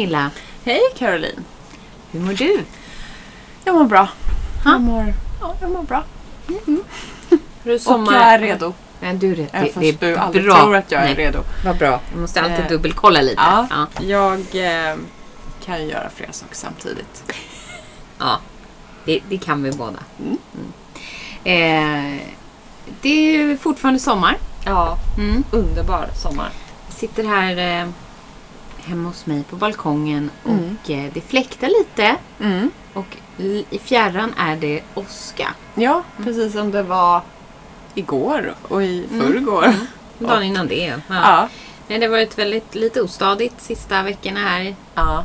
Pernilla! Hej Caroline! Hur mår du? Jag mår bra. Ha? Jag mår, ja, jag mår bra. Har du Och jag är redo. Ja, du är rätt. Även Det, fast det du är aldrig bra. tror att jag är Nej, redo. Vad bra. Jag måste alltid Eh, dubbelkolla lite. Ja, Ja. jag eh, kan ju göra flera saker samtidigt. Ja, det, det kan vi båda. Mm. Mm. Eh, det är ju fortfarande sommar. Ja, Mm. underbar sommar. Jag sitter här eh, hemma hos mig på balkongen och Mm. eh, det fläktar lite. Mm. Och i fjärran är det åska. Ja, precis som det var igår och i förrgår. Mm. Dagen innan det. Ja. Ja. Nej, det har varit väldigt lite ostadigt sista veckorna här. Ja. Ja.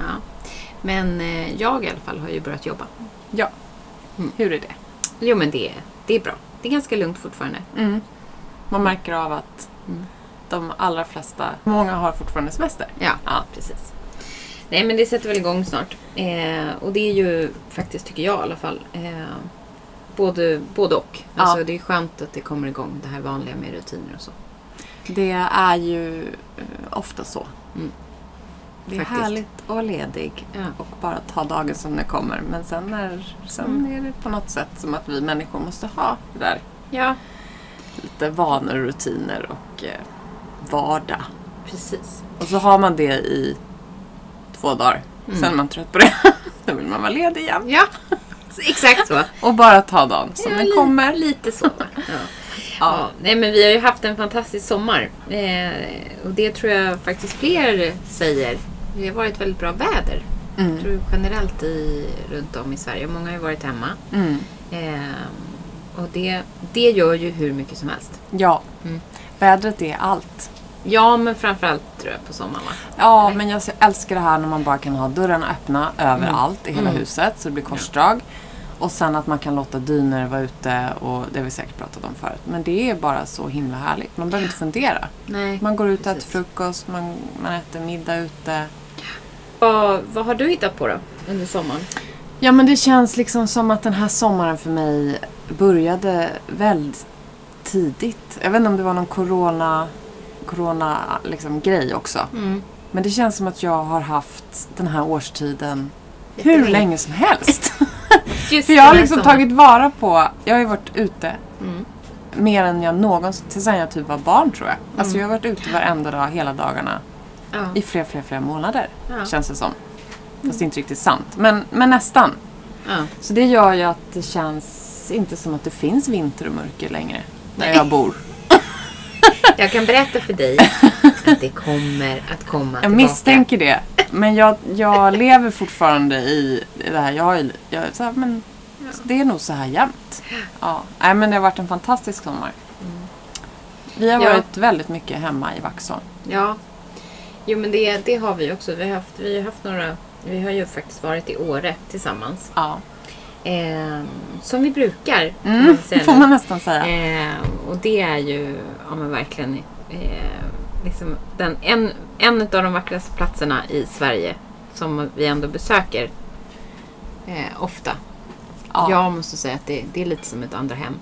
Men eh, jag i alla fall har ju börjat jobba. ja. Mm. Hur är det? Jo men det, det är bra. Det är ganska lugnt fortfarande. Mm. Man märker av att Mm. De allra flesta, många har fortfarande semester. Ja, Ja. precis. Nej, men det sätter väl igång snart. Eh, och det är ju faktiskt, tycker jag i alla fall, eh, både, både och. Ja. Alltså, Det är skönt att det kommer igång det här vanliga med rutiner och så. Det är ju eh, ofta så. Mm. Det är Faktiskt. härligt att vara ledig Ja. och bara ta dagen som den kommer. Men sen, är, sen Mm. är det på något sätt som att vi människor måste ha det där Ja, lite vanor, rutiner och eh, vardag. precis. Och så har man det i två dagar. Mm. Sen är man trött på det. Då vill man vara ledig igen. Ja, exakt så. Och bara ta dagen som Ja, den kommer. Lite så. Ja. Ja. Nej, men vi har ju haft en fantastisk sommar. Eh, och det tror jag faktiskt fler säger. Det har varit väldigt bra väder. Jag Mm. tror generellt i, runt om i Sverige. Många har ju varit hemma. Mm. Ehm, och det, det gör ju hur mycket som helst. Ja, Mm. vädret är allt. Ja, men framförallt tror jag på sommaren va? Ja, Eller? men jag älskar det här när man bara kan ha dörrarna öppna överallt i hela Mm. huset så det blir korsdrag. Och sen att man kan låta dyner vara ute och det har vi säkert pratat om förut. Men det är bara så himla härligt. Man behöver inte fundera. Nej. Man går ut och äter frukost, man, man äter middag ute. Vad, vad har du hittat på då under sommaren? Ja men det känns liksom som att den här sommaren för mig började väldigt tidigt. Jag vet inte om det var någon corona, corona liksom, grej också. Mm. Men det känns som att jag har haft den här årstiden hur länge som helst. För jag har liksom tagit vara på, jag har ju varit ute Mm. mer än jag någonsin, tills jag typ var barn tror jag. Alltså Mm. jag har varit ute varenda dag, hela dagarna Ja. i flera, flera, flera månader. Ja. Känns det som. Fast det är inte riktigt sant. Men, men nästan. Ja. Så det gör ju att det känns inte som att det finns vinter och mörker längre. Där jag bor. Jag kan berätta för dig att det kommer att komma Jag tillbaka. misstänker det. Men jag, jag lever fortfarande i det här. Jag har jag, så här, men Det är nog så här jämt. Ja. Nej, men det har varit en fantastisk sommar. Vi har Ja. varit väldigt mycket hemma i Vaxholm. Ja. Jo men det, det har vi också. Vi har, haft, vi har haft några... Vi har ju faktiskt varit i Åre tillsammans. Ja. Ehm, som vi brukar. Mm, man får man nästan säga. Ehm, och det är ju ja, men verkligen eh, liksom den, en, en av de vackraste platserna i Sverige som vi ändå besöker eh, ofta. Ja. Jag måste säga att det, det är lite som ett andra hem.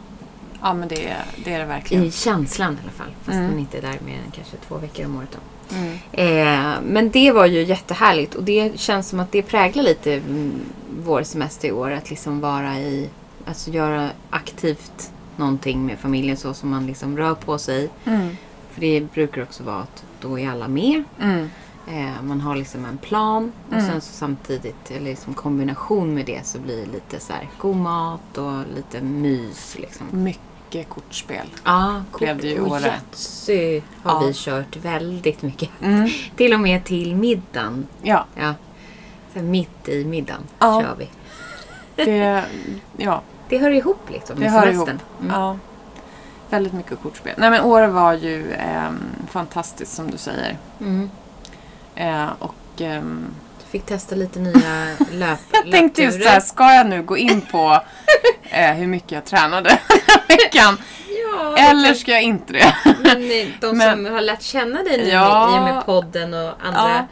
Men det, det är det verkligen. I känslan i alla fall. Fast Mm. man inte är där mer än kanske två veckor om året. Då. Mm. Eh, men det var ju jättehärligt och det känns som att det präglar lite mm, vår semester i år. Att liksom vara i, alltså göra aktivt någonting med familjen så som man liksom rör på sig. Mm. För det brukar också vara att då är alla med. Mm. Eh, man har liksom en plan och Mm. sen så samtidigt, eller liksom kombination med det så blir det lite så här god mat och lite mys liksom. Mycket kortspel. Ja, Blev det ju och. Yatzy har Ja. vi kört väldigt mycket. Mm. Till och med till middagen. Ja, Ja. Så mitt i middagen Ja. kör vi. det, ja, Det hör ihop liksom det med hör ihop. semestern. Mm. Ja. Väldigt mycket kortspel. Nej men Åre var ju ehm, fantastiskt som du säger. Mm. Eh, och Du fick testa lite nya löp jag tänkte just så här, ska jag nu gå in på eh, hur mycket jag tränade veckan? Ja, Eller ska jag inte det? Men eh, de Men- som har lärt känna dig nu Ja. i och med podden och andra, Ja.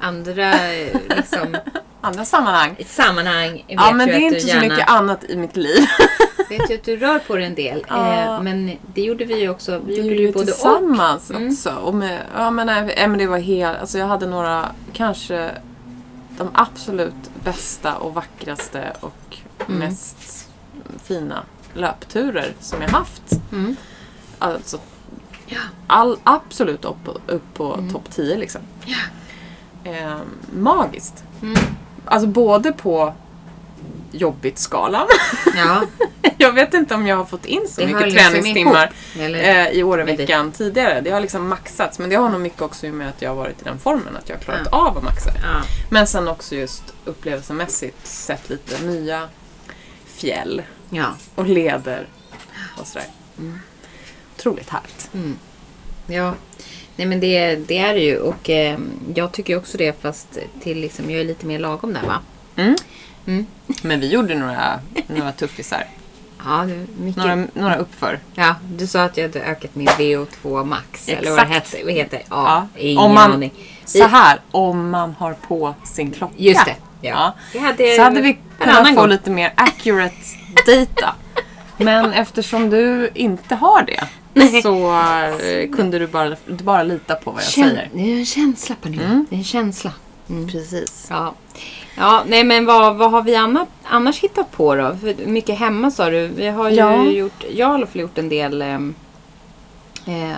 andra eh, liksom, Andra sammanhang. sammanhang vet Ja, men det är inte så gärna, mycket annat i mitt liv. vet ju att du rör på dig en del. Ja. Eh, men det gjorde vi ju också. Vi Vi gjorde ju både och. tillsammans Mm. också. Och med, ja, men, nej, nej, men det var helt... Alltså jag hade några, kanske de absolut bästa och vackraste och Mm. mest fina löpturer som jag haft. Mm. Alltså Ja. all, absolut upp, upp på Mm. topp 10 liksom. Ja. Eh, magiskt. Mm. Alltså både på jobbigt-skalan. Ja, jag vet inte om jag har fått in så Det mycket liksom träningstimmar eller? eh, i Åreveckan tidigare. Det har liksom maxats. Men det har nog mycket också med att jag har varit i den formen. Att jag har klarat Ja. av att maxa. Ja. Men sen också just upplevelsemässigt sett lite nya fjäll ja. och leder och sådär. Mm. Otroligt härligt. Mm. Ja, nej men det, det är det ju och eh, jag tycker också det fast till liksom, jag är lite mer lagom där va. Mm. Mm. Men vi gjorde några, några tuffisar. Ja, mycket. Några, några uppför. Ja, du sa att jag hade ökat min VO2 max. Eller vad det Exakt. heter. Vad heter det? Ja, Ja. ingen Om man- aning. Så här, om man har på sin klocka. Just det. Ja. Ja. Hade, Så hade vi kunnat få gång. lite mer accurate data. Men eftersom du inte har det så eh, kunde du bara, bara lita på vad jag Kän- säger. Det är en känsla Pernilla. Mm. Det är en känsla. Mm. Precis. Ja. ja, nej men vad, vad har vi annat, annars hittat på då? För mycket hemma sa du. Vi har ju Ja. gjort, jag har i alla fall gjort en del ehm, ehm,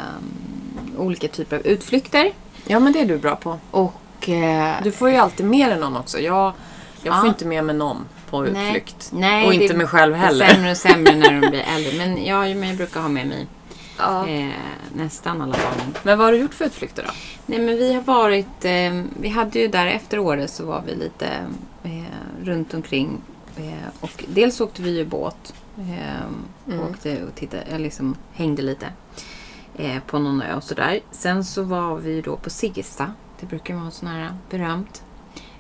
olika typer av utflykter. Ja, men det är du bra på. Och eh, Du får ju alltid med dig någon också. Jag, jag får Ja. inte med mig någon på Nej. utflykt. Nej, och inte mig själv det är heller. sämre och sämre när de blir äldre. Men jag, men jag brukar ha med mig Ja. eh, nästan alla barnen. Men vad har du gjort för utflykter då? Nej men vi har varit, eh, vi hade ju där efter året så var vi lite eh, runt omkring. Eh, och dels åkte vi ju båt. Eh, Mm. Åkte och tittade, jag liksom hängde lite eh, på någon ö och sådär. Sen så var vi då på Siggesta. Det brukar vara sån här berömt.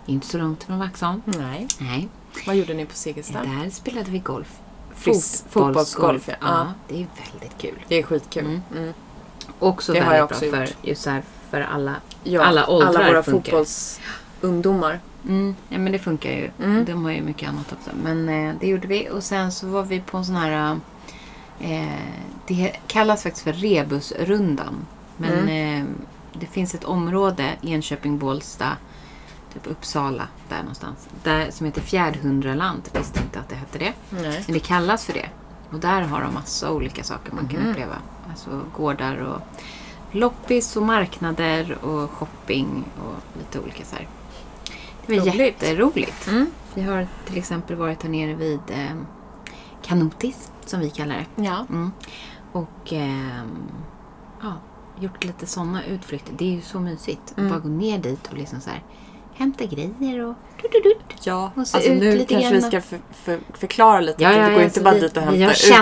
Inte så långt från Vaxholm. Nej. Nej. Vad gjorde ni på Siggesta? Där spelade vi golf. Fris- Fotbollsgolf. ja. Ja, det är väldigt kul. Det är skitkul. Mm. Mm. Också Det väldigt bra för, gjort. just här, för alla. Ja, Alla åldrar alla våra funkar. fotbollsungdomar. Mm, ja, men det funkar ju. Mm. De har ju mycket annat också. Men eh, det gjorde vi. Och sen så var vi på en sån här... Eh, det kallas faktiskt för Rebusrundan. Men Mm. eh, det finns ett område, Enköping, Bålsta, typ Uppsala, där någonstans. Där, som heter Fjärdhundraland. Jag visste inte att det hette det. Nej. Men det kallas för det. Och där har de massa olika saker man kan Mhm. uppleva. Alltså gårdar och loppis och marknader och shopping och lite olika så här. Det var Roligt. jätteroligt. Mm. Vi har till exempel varit här nere vid eh, Kanotis, som vi kallar det. Ja. Mm. Och ehm, ja, gjort lite sådana utflykter. Det är ju så mysigt. Mm. Att bara gå ner dit och liksom så här hämta grejer och... Ja, Och alltså nu kanske grann. vi ska för, för, förklara lite. Ja, ja, det går inte bara vi- dit och hämta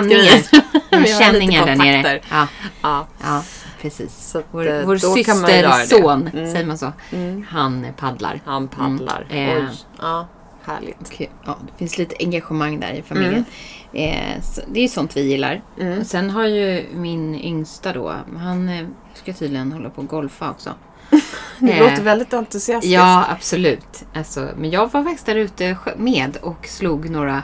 ut grejer. Vi har känningar där nere. Ja, Ja. ja, precis. Så Vår, eh, vår systerson, Mm. säger man så, Mm. han paddlar. Han paddlar. Mm. Eh. Ja, härligt. Ja, det finns lite engagemang där i familjen. Eh, så det är ju sånt vi gillar. Mm. Sen har ju min yngsta då, han eh, ska tydligen hålla på och golfa också. Det Eh, låter väldigt entusiastiskt. Ja, absolut. Alltså, men jag var faktiskt där ute med och slog några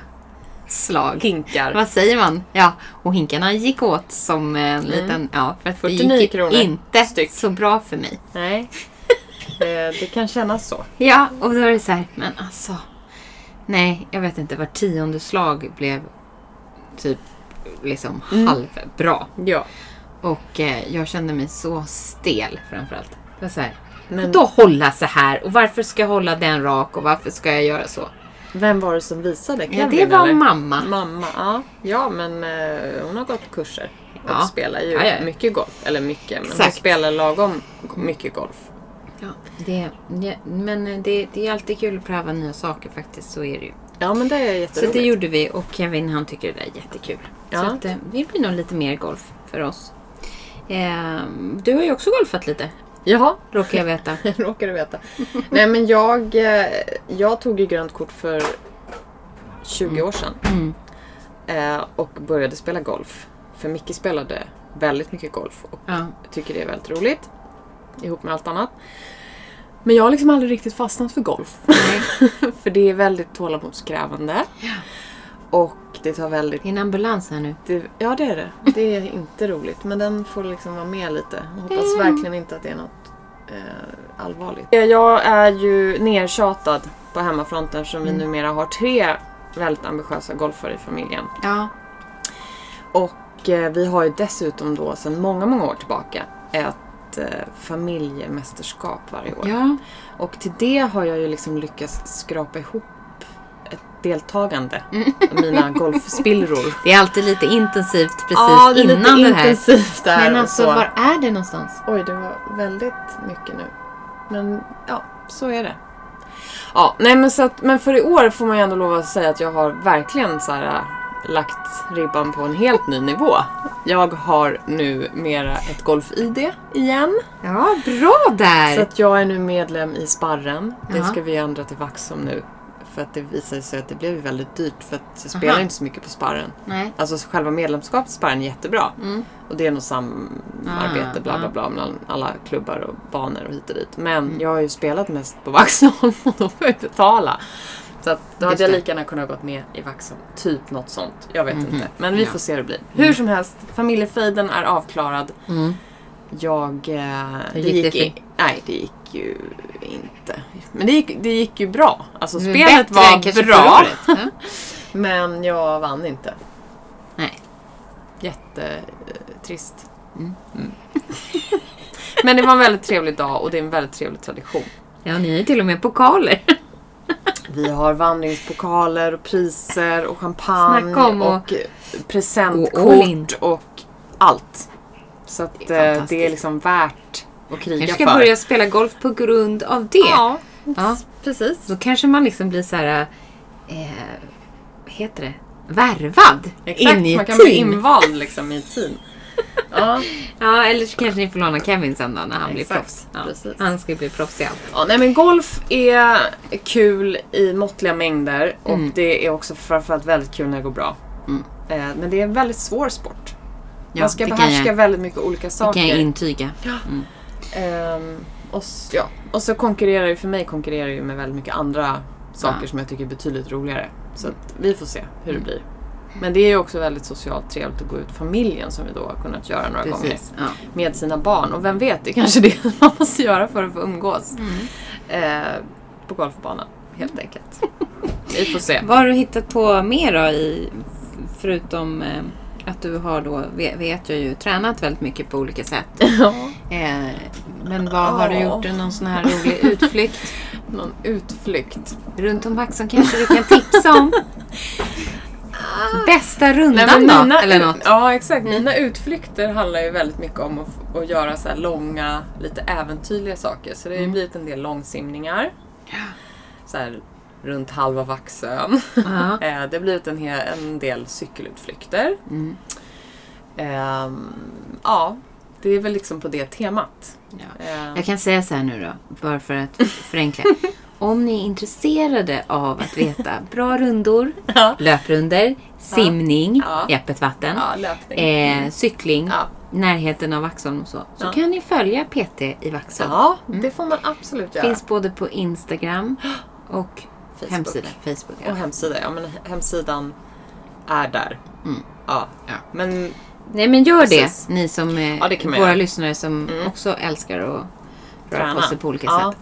slag. Hinkar. Vad säger man? Ja, och hinkarna gick åt som en liten... Ja, för att det 49 gick kronor inte styck. så bra för mig. Nej. det, det kan kännas så. Ja, och då är det så här, men alltså... Nej, jag vet inte. Var tionde slag blev typ liksom Mm. halvbra. Ja. Och eh, jag kände mig så stel framförallt. Det var så här, Men då hålla så här och varför ska jag hålla den rak och varför ska jag göra så? vem var det som visade? Kevin, Ja, det var eller? mamma. Mamma, ja. Ja, men eh, hon har gått kurser. Och Ja. spelar ju Ja, ja. mycket golf. Eller mycket, men hon Exakt. spelar lagom mycket golf. Ja, det, ja, men det, det är alltid kul att pröva nya saker faktiskt. Så är det ju. Ja, men det är Så jätteroligt. det gjorde vi och Kevin han tycker det är jättekul. Så Ja. att, eh, det blir nog lite mer golf för oss. Eh, du har ju också golfat lite. Jaha, råkar jag veta. råkar du veta. Nej men jag, eh, jag tog ju grönt kort för 20 år sedan. Mm. Eh, och började spela golf. För Micke spelade väldigt mycket golf och Ja. tycker det är väldigt roligt. Ihop med allt annat. Men jag har liksom aldrig riktigt fastnat för golf. för det är väldigt tålamodskrävande. Och det tar väldigt... Det är en ambulans här nu. Det, ja det är det. Det är inte roligt. Men den får liksom vara med lite. Jag hoppas verkligen inte att det är något eh, allvarligt. Jag är ju nertjatad på hemmafronten eftersom vi numera har tre väldigt ambitiösa golfare i familjen. Ja. Och eh, vi har ju dessutom då sedan många, många år tillbaka ett eh, familjemästerskap varje år. Ja. Och till det har jag ju liksom lyckats skrapa ihop ett deltagande Mm. av mina golfspillror. Det är alltid lite intensivt precis Ja, det är innan lite det här. intensivt där. Men alltså, så. var är det någonstans? Oj, det var väldigt mycket nu. Men ja, så är det. Ja, nej men, så att, men för i år får man ju ändå lov att säga att jag har verkligen så här, lagt ribban på en helt ny nivå. Jag har nu mera ett golf-ID igen. Ja, bra där! Så att jag är nu medlem i Sparren. Det Jaha. ska vi ändra till Vaxholm nu. För att det visade sig att det blev väldigt dyrt för att jag spelar Aha. inte så mycket på Sparren. Nej. Alltså själva medlemskapet i Sparren är jättebra. Mm. Och det är något samarbete Ah, bla bla ah. bla mellan alla klubbar och banor och hit och dit. Men jag har ju spelat mest på Vaxholm och då får jag betala. Så att då hade jag lika gärna kunnat gått med i Vaxholm. Typ något sånt. Jag vet Mhm. inte. Men vi Ja. får se hur det blir. Hur som helst, familjefejden är avklarad. Mm. Jag... Eh, det gick gick det i, Nej, det gick ju inte. Men det gick, det gick ju bra. Alltså är spelet bättre var bra. Ja. Men jag vann inte. Nej. Jättetrist. Mm. Men det var en väldigt trevlig dag och det är en väldigt trevlig tradition. Ja, ni ju till och med pokaler. Vi har vandringspokaler och priser och champagne och, in. presentkort och allt. Så att Det är eh, det är liksom värt att kriga för. ska börja spela golf på grund av det. Ja, Ja. precis. Då kanske man liksom blir så här... Eh, vad heter det? Värvad Exakt, in i man ett kan bli team. invald liksom i team. Ja. Ja, eller så kanske ni får låna Kevin sen då när han blir Exakt, proffs. Ja, han ska ju bli proffs i allt. Ja, nej men golf är kul i måttliga mängder och Mm. det är också framförallt väldigt kul när det går bra. Mm. Eh, men det är en väldigt svår sport. Ja, Man ska det behärska jag, väldigt mycket olika det saker. kan jag intyga. Ehm, och, s- ja. och så konkurrerar ju, för mig konkurrerar ju med väldigt mycket andra saker som jag tycker är betydligt roligare. Så vi får se hur det blir. Men det är ju också väldigt socialt trevligt att gå ut familjen som vi då har kunnat göra några gånger. Precis. Ja. Med sina barn. Och vem vet, det är kanske det man måste göra för att få umgås. Mm. Eh, på golfbanan, helt enkelt. vi får se. Vad har du hittat på mer då i, förutom eh, att du har då, vet, jag ju, tränat väldigt mycket på olika sätt. Ja. Eh, men vad har du gjort? Någon sån här rolig utflykt? Någon utflykt. Runt om Vaxholm kanske du kan tipsa om? Bästa rundan Nej, men då? mina, Eller något? Ja, exakt. Mina utflykter handlar ju väldigt mycket om att, att göra så långa, lite äventyrliga saker. Så det har ju blivit en del långsimningar. Så här, runt halva Vaxön. Ja. Eh, Det har blivit en, hel, en del cykelutflykter. Mm. Ehm, ja, det är väl liksom på det temat. Ja. Ehm, Jag kan säga så här nu då, bara för att förenkla. Om ni är intresserade av att veta bra rundor, Ja. löprunder, simning Ja. i öppet vatten, Ja, eh, cykling, Ja. närheten av Vaxholm och så. Så kan ni följa PT i Vaxholm. ja, det får man absolut göra. Finns både på Instagram och Facebook. hemsida. Facebook. Och hemsida, ja men hemsidan är där. Mm. Ja. Men Nej men gör Precis. det, ni som eh, våra göra. lyssnare som Mm. också älskar att röra på sig på olika sätt.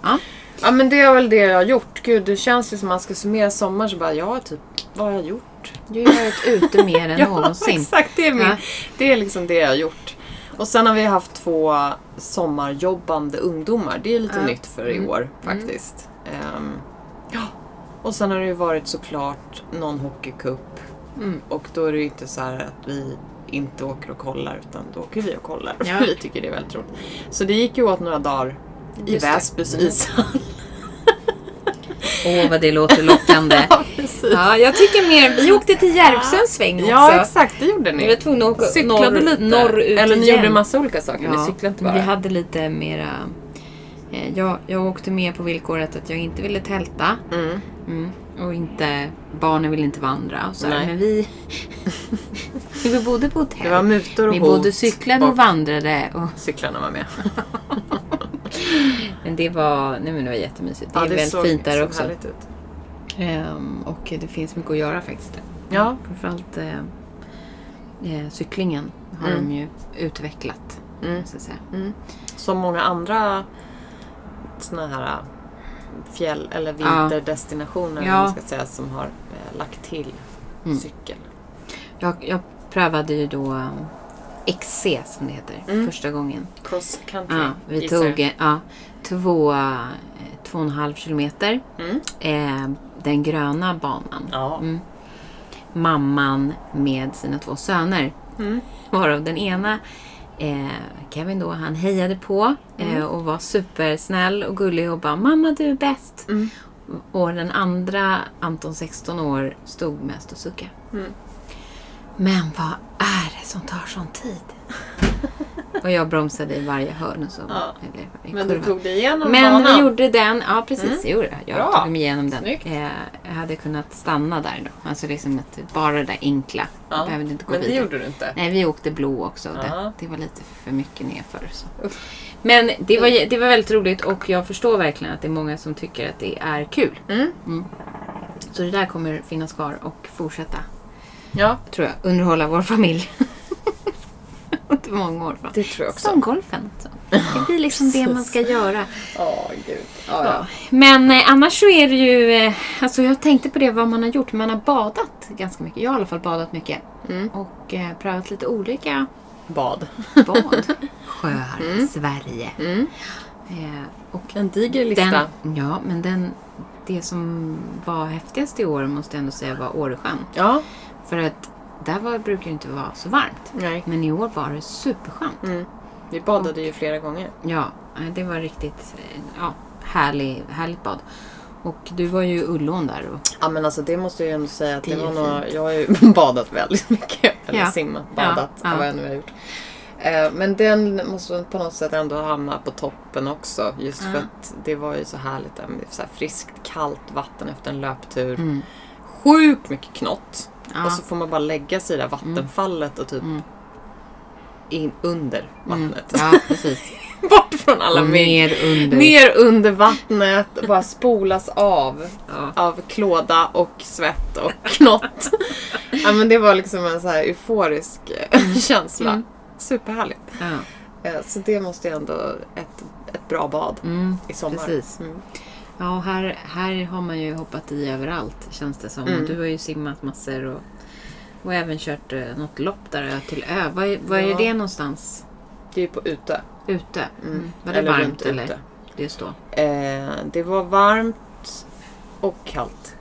Ja. Ja men det är väl det jag har gjort. Gud det känns ju som man ska summera sommar så bara ja typ vad har jag gjort? Du har varit ute mer än någonsin. exakt det är, min, Ja. det är liksom det jag har gjort. Och sen har vi haft två sommarjobbande ungdomar. Det är lite Ja. nytt för i Mm. år faktiskt. Ehm, ja. Och sen har det ju varit såklart någon hockeycup. Mm. Och då är det ju inte så här att vi inte åker och kollar utan då åker vi och kollar. Ja. Vi tycker det är väldigt roligt. Så det gick ju åt några dagar i. Väsbys Mm. ishall. Åh, vad det låter lockande. Ja, precis. Ja, jag tycker mer... Vi åkte till Järvsö en sväng också. Ja, exakt. Det gjorde ni. Vi var tvungna att åka Cyklade norr, lite. norrut Eller ni igen. gjorde massa olika saker. Ni cyklade inte bara. vi hade lite mera Eh, jag, jag åkte med på villkoret att jag inte ville tälta. Mm. Mm. Och inte, barnen ville inte vandra. Och så här. Men vi, vi bodde på hotell. Det var mutor och vi hot både cyklade och, och- vandrade. Och, Cyklarna var med. det var, nej men det var jättemysigt. Det Ja, är väldigt såg- fint där också. Ehm, och det finns mycket att göra faktiskt. Ja. Framförallt eh, eh, cyklingen har Mm. de ju utvecklat. Mm. Så. Mm. Som många andra såna här äh, fjäll eller vinterdestinationer Ja. man ska säga, som har eh, lagt till Mm. cykel. Jag, jag prövade ju då um, XC som det heter Mm. första gången. Cross country. Ja, vi tog eh, ja, två, eh, två och en halv kilometer. Mm. Eh, den gröna banan. Ja. Mm. Mamman med sina två söner. Mm. Varav den ena, eh, Kevin då, han hejade på eh, och var supersnäll och gullig och bara Mamma du är bäst. Mm. Och den andra, Anton 16 år, stod mest och suckade. Mm. Men vad är det som tar sån tid? och jag bromsade i varje hörn och så. Ja. i Men du tog dig igenom Men banan. vi gjorde den, ja precis, Mm. det gjorde jag. Jag tog mig igenom den. Snyggt. Eh, jag hade kunnat stanna där då. Alltså liksom ett, bara det där enkla. Ja. Jag behövde inte gå Men det vidare. gjorde du inte. Nej, vi åkte blå också. Det, Ja. det var lite för mycket nerför. Så. Men det var, det var väldigt roligt och jag förstår verkligen att det är många som tycker att det är kul. Mm. Så det där kommer finnas kvar och fortsätta, Ja, tror jag, underhålla vår familj. Under många år fram. det tror jag också. Som golfen. Så. Det blir liksom det man ska göra. Åh, gud. Ja, Ja. Men eh, annars så är det ju... Eh, alltså jag tänkte på det vad man har gjort. Man har badat ganska mycket. Jag har i alla fall badat mycket. Mm. Och eh, prövat lite olika Bad. bad. Sjöar i Sverige. Mm. Eh, och En diger lista. den, ja, men den, det som var häftigast i år måste jag ändå säga var Åresjön. Ja. För att där var, brukar det inte vara så varmt. Nej. Men i år var det superskönt. Mm. Vi badade ju flera gånger. Ja, det var riktigt ja, härlig, härligt bad. Och du var ju i Ullån där. Och, Ja men alltså det måste jag ju ändå säga att Det var fint. jag har ju badat väldigt mycket. Eller Ja. simmat, Ja, badat, ja. vad jag nu har gjort. Eh, Men den måste på något sätt ändå hamna på toppen också. Just Ja. för att det var ju så härligt så här friskt kallt vatten efter en löptur. mm, Sjukt mycket knott. Ja, Och så får man bara lägga sig i det där vattenfallet och typ Mm. in under mm, vattnet. ja, precis. Bort från alla Och ner under. Ner under vattnet och bara spolas av. Ja. av klåda och svett och knott. ja, men det var liksom en så här euforisk eh, känsla. Mm. Superhärligt. Ja. Eh, Så det måste ju ändå ett, ett bra bad Mm, i sommar. precis. Mm. Ja, här, här har man ju hoppat i överallt känns det som. Mm. Du har ju simmat massor och, och även kört eh, något lopp där ö till ö. Var, är- var är Ja. det någonstans? Det är på ute. Ute? Mm. Mm. Var det Eller varmt eller? ute. Just då? Eh, det var varmt och kallt.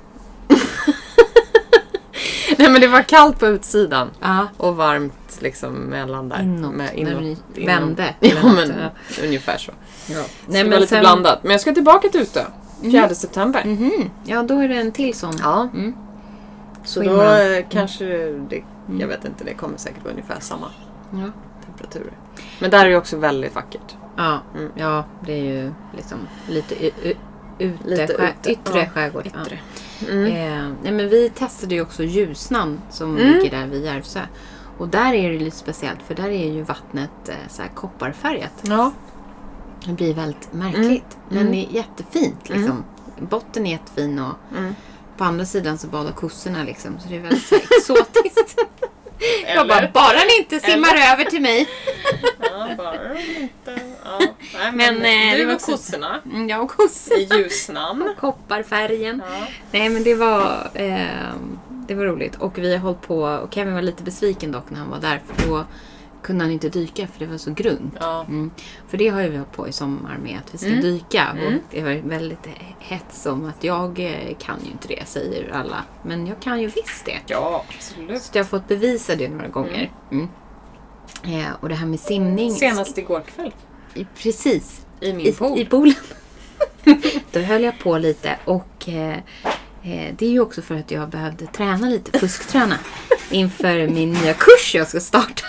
Nej men det var kallt på utsidan Ja, och varmt liksom mellan där. inåt. Med- när ni inåt. vände. Ja eller något. men Ja. ungefär så. Ja. Nej, Nej, det var men lite sen- blandat. Men jag ska tillbaka till ute. 4 september. Mhm. Ja, då är det en till sån. Ja. Mm. Så då eh, kanske det, Mm. jag vet inte, det kommer säkert vara ungefär samma Ja. temperaturer. Men där är det också väldigt vackert. Ja, Mm. ja, det är ju liksom lite ute, Lite skär, ute, yttre ja. skärgård. Ja. Yttre. Mm. Eh, nej, men vi testade ju också Ljusnan som Mm. ligger där vid Järvsö. Och där är det lite speciellt för där är ju vattnet eh, så här kopparfärgat. Ja. Det blir väldigt märkligt. Mm. Men det är jättefint liksom. Botten är jättefin och Mm. på andra sidan så badar kossorna liksom. Så det är väldigt exotiskt. Jag bara, Eller? bara ni inte simmar över till mig. Ja, bara inte. Ja. Nej, men, Men, eh, det du var och kossorna Mm, jag och kossor. i ljusnamn. Kopparfärgen. Ja. Nej men det var, ehm, det var roligt. Och vi har hållit på, och Kevin var lite besviken dock när han var där. För då kunde han inte dyka för det var så grunt. Ja. Mm. För det har ju vi hållit på i sommar med att vi ska Mm. dyka. Mm. Och det var väldigt hets om att jag eh, kan ju inte det, säger alla. Men jag kan ju visst det. ja, absolut. Så jag har fått bevisa det några gånger. Mm. Eh, och det här med simning. Senast igår kväll. I- Precis. I min I, pool. i poolen. Då höll jag på lite och eh, eh, det är ju också för att jag behövde träna lite, fuskträna inför min nya kurs jag ska starta.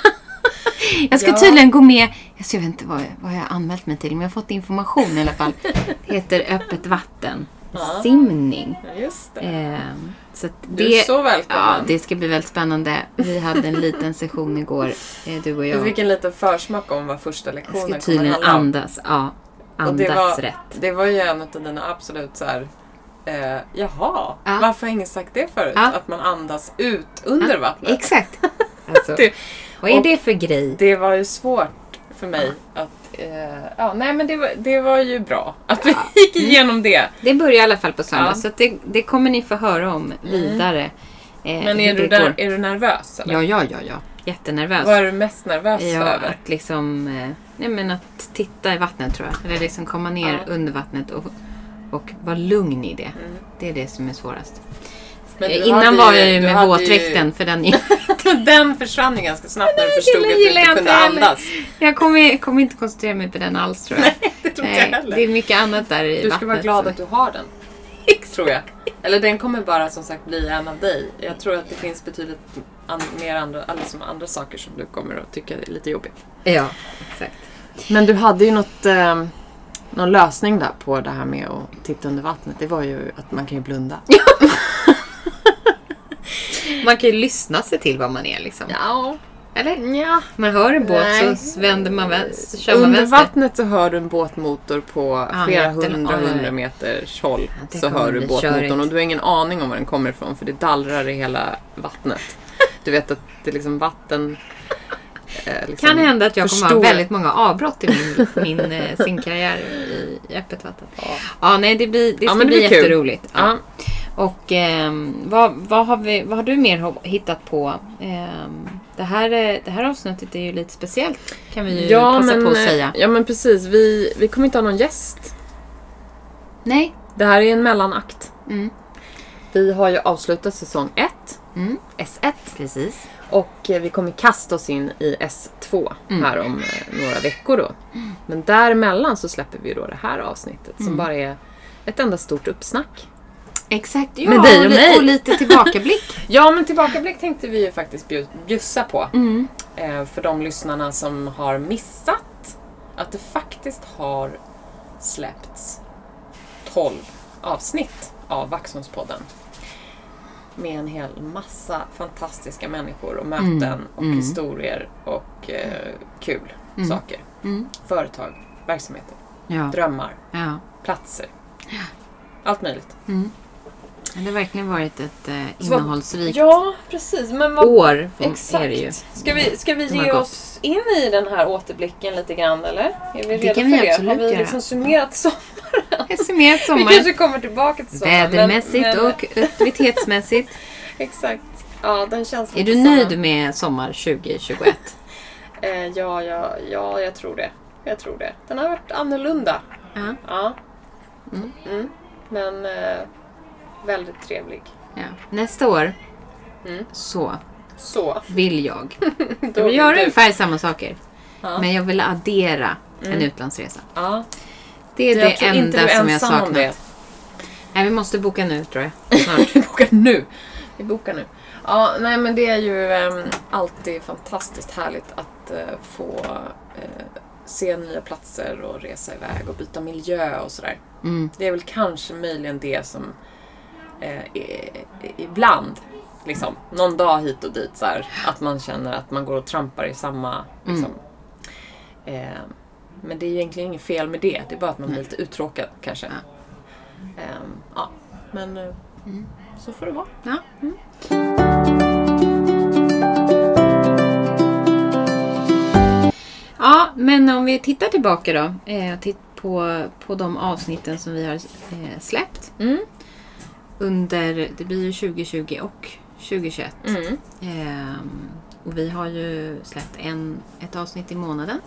Jag ska Ja. tydligen gå med, alltså jag vet inte vad, vad jag har anmält mig till, men jag har fått information i alla fall. Det heter Öppet vatten. Ja. Simning. Just det. Eh, så att Du är det, så välkommen. ja, det ska bli väldigt spännande. Vi hade en liten session igår, eh, du och Du jag. fick en liten försmak om vad första Jag lektionen ska kommer tydligen handla om. andas. Ja, Och andas det var, rätt. Det var ju en av dina absolut så här. Eh, jaha, Ja. varför har ingen sagt det förut? Ja. Att man andas ut under vattnet. Exakt. Alltså, Det- vad är och- det för grej? Det var ju svårt för mig att... Eh, ja, nej men det var, det var ju bra att vi gick igenom det. Det börjar i alla fall på söndag, Ja. så det, det kommer ni få höra om vidare. Eh, Men är du, där, är du nervös? Eller? Ja, ja, ja, ja. Jättenervös. Vad är du mest nervös Ja, över? att liksom... Eh, nej, men att titta i vattnet tror jag. Eller liksom komma ner Ja. under vattnet och, och vara lugn i det. Mm. Det är det som är svårast. Men Eh, Innan hade var ju- jag ju med våtdräkten för den Den försvann ju ganska snabbt när du förstod att du inte kunde heller. andas. Jag kommer, kommer inte koncentrera mig på den alls tror jag. Det tror inte Nej, jag heller. det är mycket annat där i Du ska vattnet. vara glad som- att du har den. Tror jag. Eller den kommer bara som sagt bli en av dig. Jag tror att det finns betydligt an- mer andra, alltså andra saker som du kommer att tycka är lite jobbigt. Ja, exakt. Men du hade ju något, eh, någon lösning där på det här med att titta under vattnet. Det var ju att man kan ju blunda. Man kan ju lyssna sig till vad man är liksom. Ja. Eller? ja. Man hör en båt Nej. så vänder man vänster, kör man Under vänster. vattnet så hör du en båtmotor på Ja, flera jätte- hundra, ja, ja. hundra meters håll. Ja, det så hör du båtmotorn och du har ingen aning om var den kommer ifrån för det dallrar i hela vattnet. Du vet att det är liksom vatten... Eh, liksom kan hända att jag kommer ha väldigt många avbrott i min, min eh, simkarriär i, öppet vatten. Ja, nej, det, blir, det Ja, ska men det bli blir kul. jätteroligt. Ja. Ja. Och ehm, vad, vad, har vi, vad har du mer hittat på? Ehm, det, här, är- det här avsnittet är ju lite speciellt kan vi ju passa men, på att eh, säga. Ja men precis, vi, vi kommer inte ha någon gäst. Nej. Det här är en mellanakt. Mm. Vi har ju avslutat säsong 1, Mm. S1. Precis. Och eh, vi kommer kasta oss in i S2 Mm. här om eh, några veckor då. Men däremellan så släpper vi då det här avsnittet som Mm. bara är ett enda stort uppsnack. Exakt. Ja, Med dig och li- mig. och lite tillbakablick. Ja men tillbakablick tänkte vi ju faktiskt bjussa på. Mm. Eh, för de lyssnarna som har missat att det faktiskt har släppts 12 avsnitt av Vaxholmspodden. Med en hel massa fantastiska människor och möten Mm, och mm. historier och eh, kul Mm. saker. Mm. Företag, verksamheter, Ja. drömmar, ja. platser. Allt möjligt. Mm. Det har verkligen varit ett eh, innehållsrikt Ja, precis. Men vad år. Exakt. Är det ju. Ska vi, ska vi ge oss in i den här återblicken lite grann eller? Är vi redo kan för det? Har vi göra. liksom summerat sommaren? Ser mer Vi kanske kommer tillbaka till sommaren. Vädermässigt men, men, och aktivitetsmässigt. Exakt. Ja, den känns Är du nöjd med sommar 2021? Eh, ja, ja, ja, jag tror det. Jag tror det. Den har varit annorlunda. Ja. Ja. Mm. Mm. Men eh, väldigt trevlig. ja. Nästa år Mm. så Så. vill jag. Jag vill göra du. ungefär samma saker. Ja. Men jag vill addera en Mm. utlandsresa. ja. Det är det enda som jag saknar. Nej, vi måste boka nu tror jag. Snart. Vi bokar nu. Vi bokar nu. Ja, nej men det är ju ehm, alltid fantastiskt härligt att eh, få eh, se nya platser och resa iväg och byta miljö och sådär. Mm. Det är väl kanske möjligen det som eh, ibland, liksom, någon dag hit och dit, så här, att man känner att man går och trampar i samma... Liksom, eh, men det är egentligen inget fel med det, det är bara att man blir lite uttråkad kanske. Ja. Ehm, ja, men eh, så får det vara. Ja. ja, men om vi tittar tillbaka då. Eh, titt på, på de avsnitten som vi har eh, släppt. Mm. Under, det blir ju 2020 och 2021. Mm. Ehm, och vi har ju släppt en, ett avsnitt i månaden.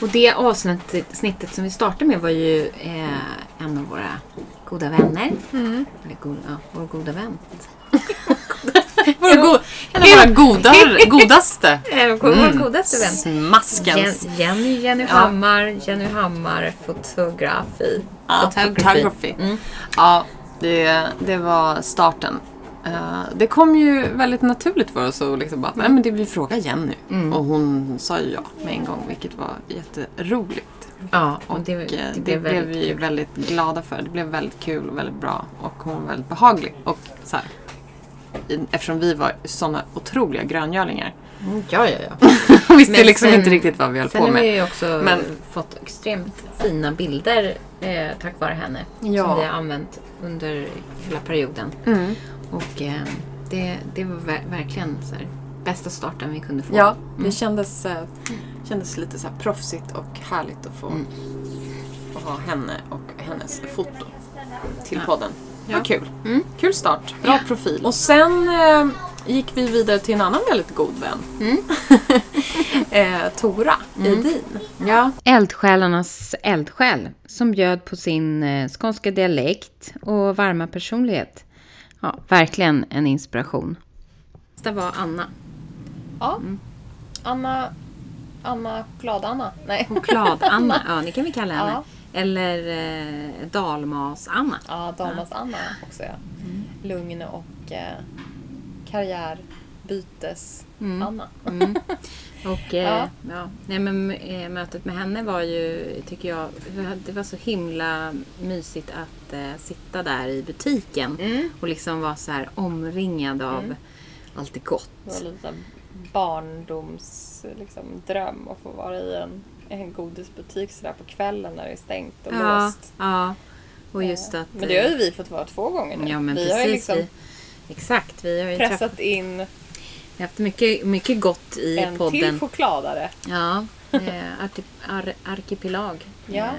Och det avsnittet snittet som vi startade med var ju eh, en av våra goda vänner. Mm. Eller go, ja, vår goda vän. Vår go- våra godar, godaste. Eh, vår Mm. godaste vän. Smaskens. Jen, Jenny, Jenny Ja. Hammar, Jenny Hammar fotografi. Ja, photography. Mm. Ja, det, det var starten Eh, det kom ju väldigt naturligt för oss att liksom bara, nej men det vill fråga Jenny. Och hon sa ju ja med en gång, vilket var jätteroligt. Ja, Och det, det, det, blev blev vi kul. väldigt glada för. Det blev väldigt kul och väldigt bra. Och hon var väldigt behaglig. Och så här, eftersom vi var såna otroliga gröngölingar. Mm, Ja, ja, ja. visste Men liksom sen- inte riktigt vad vi höll Sen på har med. vi ju också Men- fått extremt fina bilder eh, tack vare henne. Ja. Som vi har använt under hela perioden. Mm. Och eh, det, det var ver- verkligen så här, bästa starten vi kunde få. Ja, det kändes, eh, kändes lite så här proffsigt och härligt att få, få ha henne och hennes foto till podden. Det var kul. Kul start. Bra profil. Och sen eh, gick vi vidare till en annan väldigt god vän. eh, Tora Edin. Ja. Eldsjälarnas eldsjäl som bjöd på sin eh, skånska dialekt och varma personlighet. Ja, verkligen en inspiration. Det var Anna. Ja. Anna... Anna Glad-Anna. Nej. Choklad-Anna, ja det kan vi kalla henne. Ja. Eller eh, Dalmas-Anna. Ja, Dalmas-Anna också ja. Lugn och eh, karriärbytes-Anna. Mm. Och eh, Ja. ja. Nej, men, eh, mötet med henne var ju, tycker jag, det var så himla mysigt att eh, sitta där i butiken Mm. och liksom vara så här omringad av allt det gott. Det var lite så här barndoms liksom, dröm att få vara i en, en godisbutik sådär på kvällen när det är stängt och Ja, låst. ja. Och just att... Men det har ju vi fått vara två gånger nu. Ja men vi precis. har ju liksom vi, exakt, vi har ju träffat, pressat in vi har haft mycket, mycket gott i en till podden. chokladare. Ja, eh, ar, Arkipelag. Ja.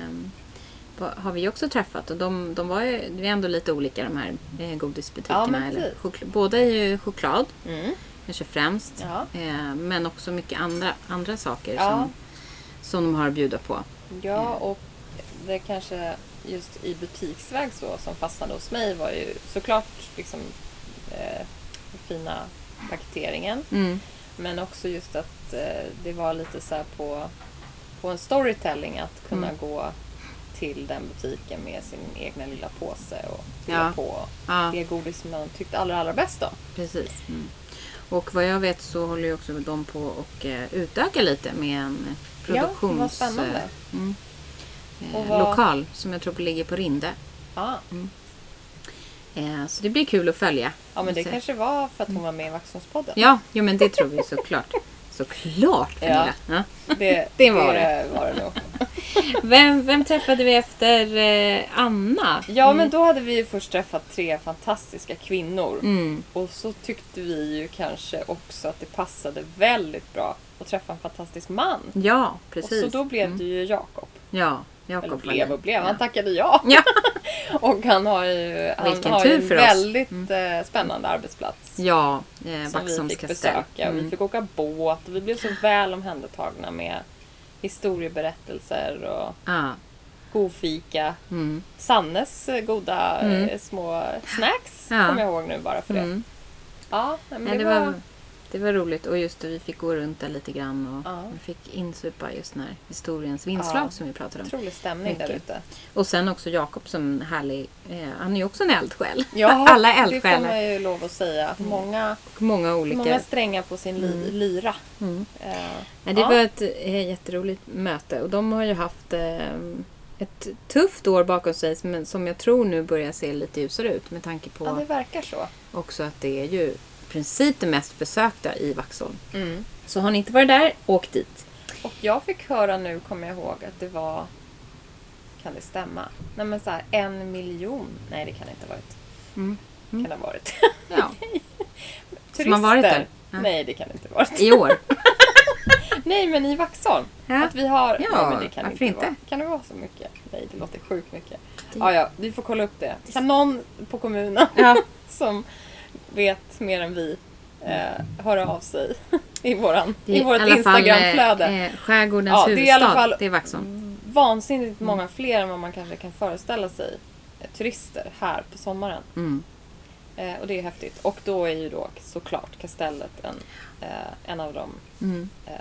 på- har vi också träffat och de, de var ju, det är ändå lite olika de här eh, godisbutikerna. Ja, eller, båda är ju choklad, Mm. kanske främst. Ja. Eh, men också mycket andra, andra saker Ja. som, som de har att bjuda på. Ja, och det kanske just i butiksväg så som fastnade hos mig var ju såklart liksom eh, den fina paketeringen. Mm. Men också just att eh, det var lite så här på, på en storytelling att kunna Mm. gå till den butiken med sin egna lilla påse och fylla Ja. på Ja. det godis som man tyckte allra, allra bäst om. Precis. Mm. Och vad jag vet så håller ju också de på och eh, utöka lite med en produktions... eh, mm, eh, vad- Lokal som jag tror ligger på Rinde. Ja, Eh, så det blir kul att följa. ja men det Så- kanske var för att hon var med i Vaxholmspodden. Ja, jo, men det tror vi såklart. Såklart Pernilla. Ja. Det, Det var det. var det nog. Vem, vem träffade vi efter eh, Anna? Ja, men då hade vi ju först träffat tre fantastiska kvinnor. Mm. Och så tyckte vi ju kanske också att det passade väldigt bra att träffa en fantastisk man. Ja, Och precis. så då blev det ju Jakob. Ja, Eller Jakob blev och blev, han tackade ja. Ja. Och han har ju, han Vilken har en oss. Mm. väldigt eh, spännande arbetsplats. Ja, eh, som vi fick besöka. Och Vi Mm. fick åka båt och vi blev så väl omhändertagna med historieberättelser och Ja. god fika. Mm. Sannes eh, goda Mm. eh, små snacks Ja. kommer jag ihåg nu bara för det. Mm. Ja, men Nej, det, det, var... det var roligt och just det, vi fick gå runt där lite grann och Ja. vi fick insupa just den här historiens vingslag Ja. som vi pratade om. otrolig stämning där ute. Och sen också Jakob som härlig, eh, han är ju också en eldsjäl. Ja, Alla det får eldsjälar. man ju lov att säga. Många, Och många olika. många strängar på sin li- lyra. Mm. Eh, Nej, det ja. var ett eh, jätteroligt möte och de har ju haft eh, ett tufft år bakom sig men som jag tror nu börjar se lite ljusare ut med tanke på ja, det verkar så. också att det är ju princip det mest besökta i Vaxholm. Mm. Så har ni inte varit där, åk dit. Och jag fick höra nu, kommer jag ihåg, att det var... Kan det stämma? Nej men så här, en miljon. Nej, det kan det inte ha varit. Mm. Kan det ha varit? Ja. Turister. Som har varit där? Ja. Nej, det kan det inte ha varit. I år. Nej, men i Vaxholm. Ja. Att vi har... Ja, Nej, men det kan varför inte, inte? Vara. Kan det vara så mycket? Nej, det låter sjukt mycket. Ja, ja, vi får kolla upp det. Kan någon på kommunen Ja. som vet mer än vi eh, höra av sig i, våran, är i vårt Instagramflöde. eh, eh, skärgårdens Ja, det är i huvudstad, alla fall- det är Vaxholm. Vansinnigt många fler än vad man kanske kan föreställa sig eh, turister här på sommaren. Mm. Eh, och det är häftigt. Och då är ju då såklart kastellet en, eh, en av de Mm. eh,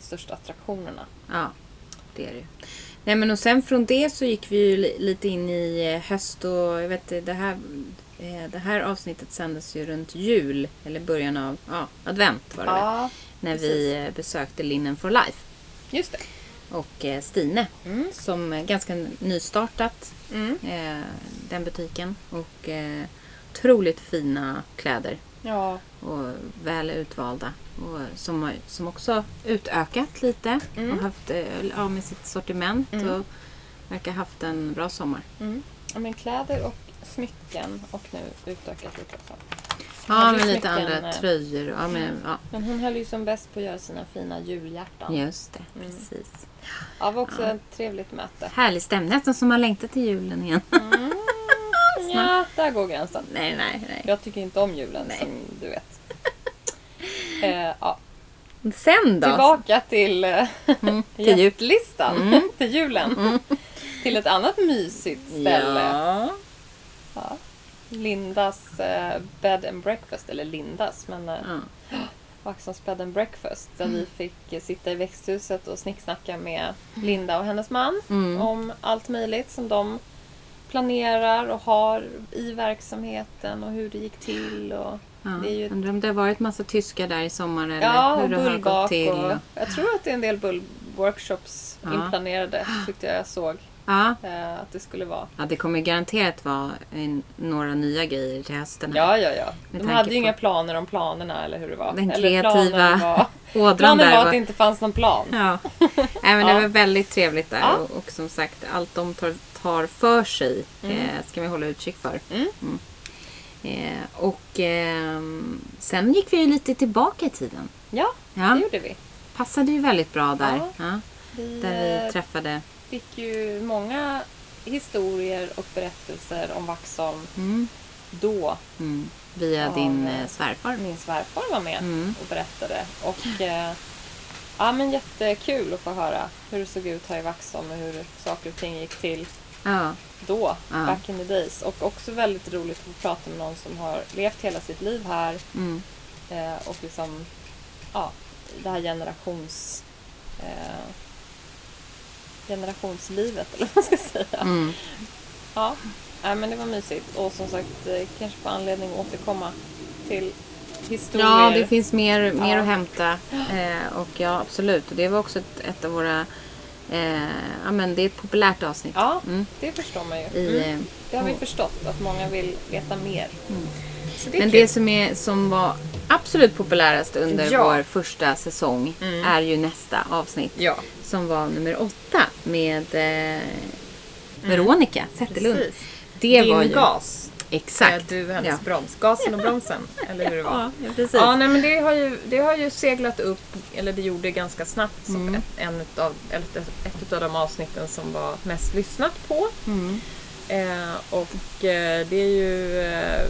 största attraktionerna. Ja, det är det ju. Nej men och sen från det så gick vi ju li- lite in i eh, höst och jag vet det här, eh, det här avsnittet sändes ju runt jul. Eller början av ja, advent var det väl. Ja, När vi eh, besökte Linen for Life. just det. Och Stine Mm. som ganska nystartat Mm. den butiken. Och otroligt fina kläder. Ja. och väl utvalda. Och som, har- som också utökat lite Mm. och haft eh, ja, med sitt sortiment Mm. och verkar haft en bra sommar. Mm. ja. Men kläder och smycken och nu utökat lite också. Ja, med lite andra eh, tröjor. och- Ja, men, ja, Men hon höll ju som bäst på att göra sina fina julhjärtan. just det. Mm. Precis. Ja, det var också ett trevligt möte. Härlig stämning. Nästan som man längtar till julen igen. Mm. Ja, där går gränsen. nej, nej, nej. Jag tycker inte om julen Nej. som du vet. Eh, ja. Sen då? Tillbaka till eh, Mm, till gästlistan. Mm. till julen. till ett annat mysigt ställe. Ja. Ja. Lindas eh, bed and breakfast. Eller Lindas, men eh, Ja. Vaxholms bed and breakfast. Där Mm. vi fick eh, sitta i växthuset och snicksnacka med Linda och hennes man. Mm. Om allt möjligt som de planerar och har i verksamheten och hur det gick till. Och, Ja. Det är ju- Undrar om det har varit massa tyskar där i sommar eller ja, hur det har gått till. Och... jag tror att det är en del bullworkshops Ja. inplanerade. Tyckte jag jag såg Ja. eh, att det skulle vara. ja, det kommer garanterat vara en, några nya grejer till hösten. här. Ja, ja, ja. Med De hade ju på- inga planer om planerna eller hur det var. Den eller kreativa planen var, Ådran planen där var att det inte fanns någon plan. Ja. Nej, men det Ja. var väldigt trevligt där. Ja. Och, och som sagt, allt de tar, tar för sig Mm. eh, ska vi hålla utkik för. Mm. Eh, och ehm, sen gick vi ju lite tillbaka i tiden. Ja, Ja, det gjorde vi. passade ju väldigt bra där. Ja. Vi, där vi eh, träffade... fick ju många historier och berättelser om Vaxholm Mm, då mm, via Ja, din men- eh, svärfar. min svärfar var med Mm. och berättade. Och eh, ja, men jättekul att få höra hur det såg ut här i Vaxholm och hur saker och ting gick till Ja, då, Ja. back in the days. Och också väldigt roligt att få prata med någon som har levt hela sitt liv här mm, eh, och liksom, ja, det här generations... Eh, generationslivet eller vad man ska säga. mm. Ja, nej, men det var mysigt. Och som sagt, eh, kanske får anledning att återkomma till historier. Ja, det finns mer, mer Ja. att hämta. Eh, och ja, absolut. Och det var också ett, ett av våra... Eh, ja, men det är ett populärt avsnitt. Ja, Mm. det förstår man ju. I, Mm. eh, Det har vi förstått, att många vill veta mer. Så det Men kul. det som, är, som var absolut populärast under Ja. vår första säsong Mm. är ju nästa avsnitt. Ja, Som var nummer åtta med eh, Veronica Zetterlund. precis. Det Din var ju... gas. Exakt. Är du hennes Ja. broms. Gasen och bromsen, eller hur det var. Ja, precis. Ja, nej, men det har, ju, det har ju seglat upp, eller det gjorde ganska snabbt, som Mm. ett, en utav, ett, ett av de avsnitten som var mest lyssnat på. Mm. Eh, och eh, det är ju eh,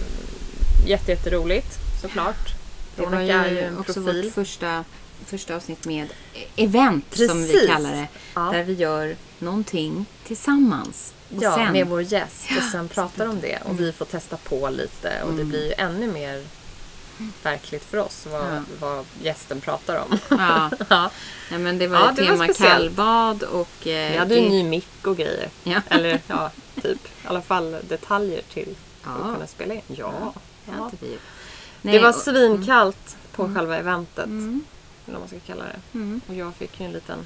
jätte, jätteroligt såklart. Det var Veronica är ju ju en också profil. vårt första, första avsnitt med event som vi Precis. kallar det. Ja. Där vi gör någonting tillsammans. Och Ja, sen, med vår gäst och sen pratar om det och vi får testa på lite och det Mm. blir ju ännu mer verkligt för oss vad, Ja. vad gästen pratar om. Ja, ja. nej, men det var Ja, ett det var tema speciellt. kallbad och... Eh, Vi hade ju det- ny mick och grejer. Ja. Eller ja, typ. I alla fall detaljer till Ja. att kunna spela in. Ja. Det ja. Det Nej, var och- svinkallt på själva eventet. Mm, Eller vad man ska kalla det. mm. Och jag fick ju en liten...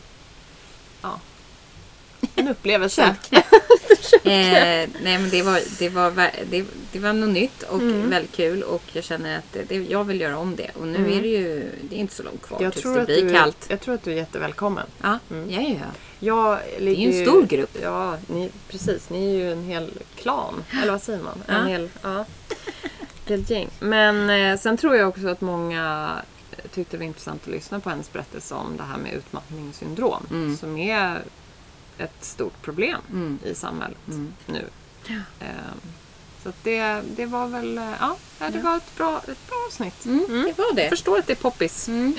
Ja. En upplevelse. Eh, nej men det var, det, var, det, det var något nytt och Mm. väldigt kul och jag känner att det, jag vill göra om det. Och nu Mm. är det ju det är inte så långt kvar Jag tills tror, det blir du, kallt. jag tror att du är jättevälkommen. Ja, Mm. ja, ja. Jag Det är ju en stor grupp. Ja, ni, precis. Ni är ju en hel klan. Eller vad säger man? En Ja. hel, ja. Helt gäng. Men eh, sen tror jag också att många tyckte det var intressant att lyssna på hennes berättelse om det här med utmattningssyndrom. Mm. Som är ett stort problem Mm. i samhället Mm. nu. Ehm, så att det, det var väl, eh, ja, ja, det var ett bra, ett bra avsnitt. Mm, Mm. det var det. Jag förstår att det är poppis. Mm.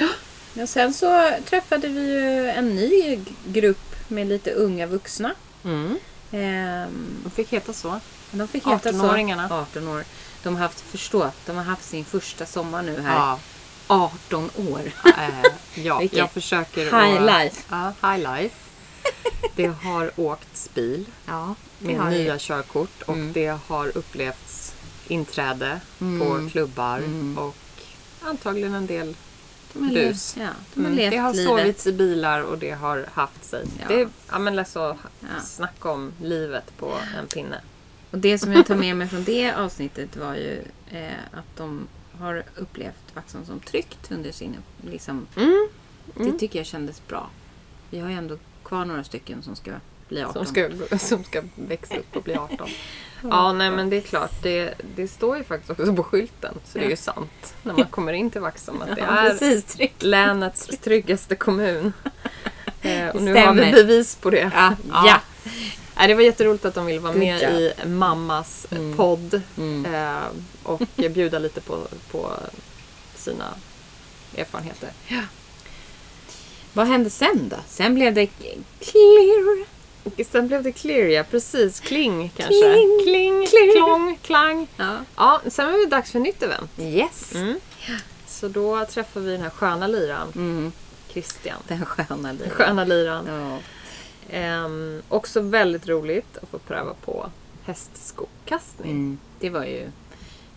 Ja, sen så träffade vi ju en ny grupp med lite unga vuxna. Mm. Ehm, De fick heta så. de fick heta så. 18-åringarna. 18 år. De har haft, förstå, de har haft sin första sommar nu här. Ja. 18 år. Eh, ja, Vilket jag försöker High att, life. Ja, high life. Det har åkts bil Ja, med har nya det. körkort och Mm. det har upplevts inträde Mm. på klubbar Mm. och antagligen en del De har bus. ja, de har Mm, det har livet. sovits i bilar och det har haft sig. Ja. Det är, ja men alltså, Ja. snacka om livet på en pinne. Och det som jag tar med mig från det avsnittet var ju eh, att de har upplevt Vaxholm som tryggt under sin... Liksom, Mm. Det tycker jag kändes bra. Vi har ju ändå kvar några stycken som ska bli 18. Som ska, som ska växa upp och bli 18. Ja, nej men det är klart. Det, det står ju faktiskt också på skylten. Så det är ju sant. När man kommer in till Vaxholm att det Ja, är precis. Tryggt. länets tryggaste kommun. Eh, och nu stämmer. har vi bevis på det. Ja, ja. Nej, det var jätteroligt att de ville vara med i mammas Mm. podd. Mm. Eh, och bjuda lite på, på sina erfarenheter. Vad hände sen då? Sen blev det clear. Sen blev det clear, ja precis. Kling kanske. Kling. Kling, Clear. klong, klang. Ja. Ja, sen var det dags för nytt event. Yes. Mm. Så då träffar vi den här sköna liran, Mm. Christian. Den sköna livet. Sköna liran. Ja. Ehm, också väldigt roligt att få pröva på hästskokastning. Mm. Det var ju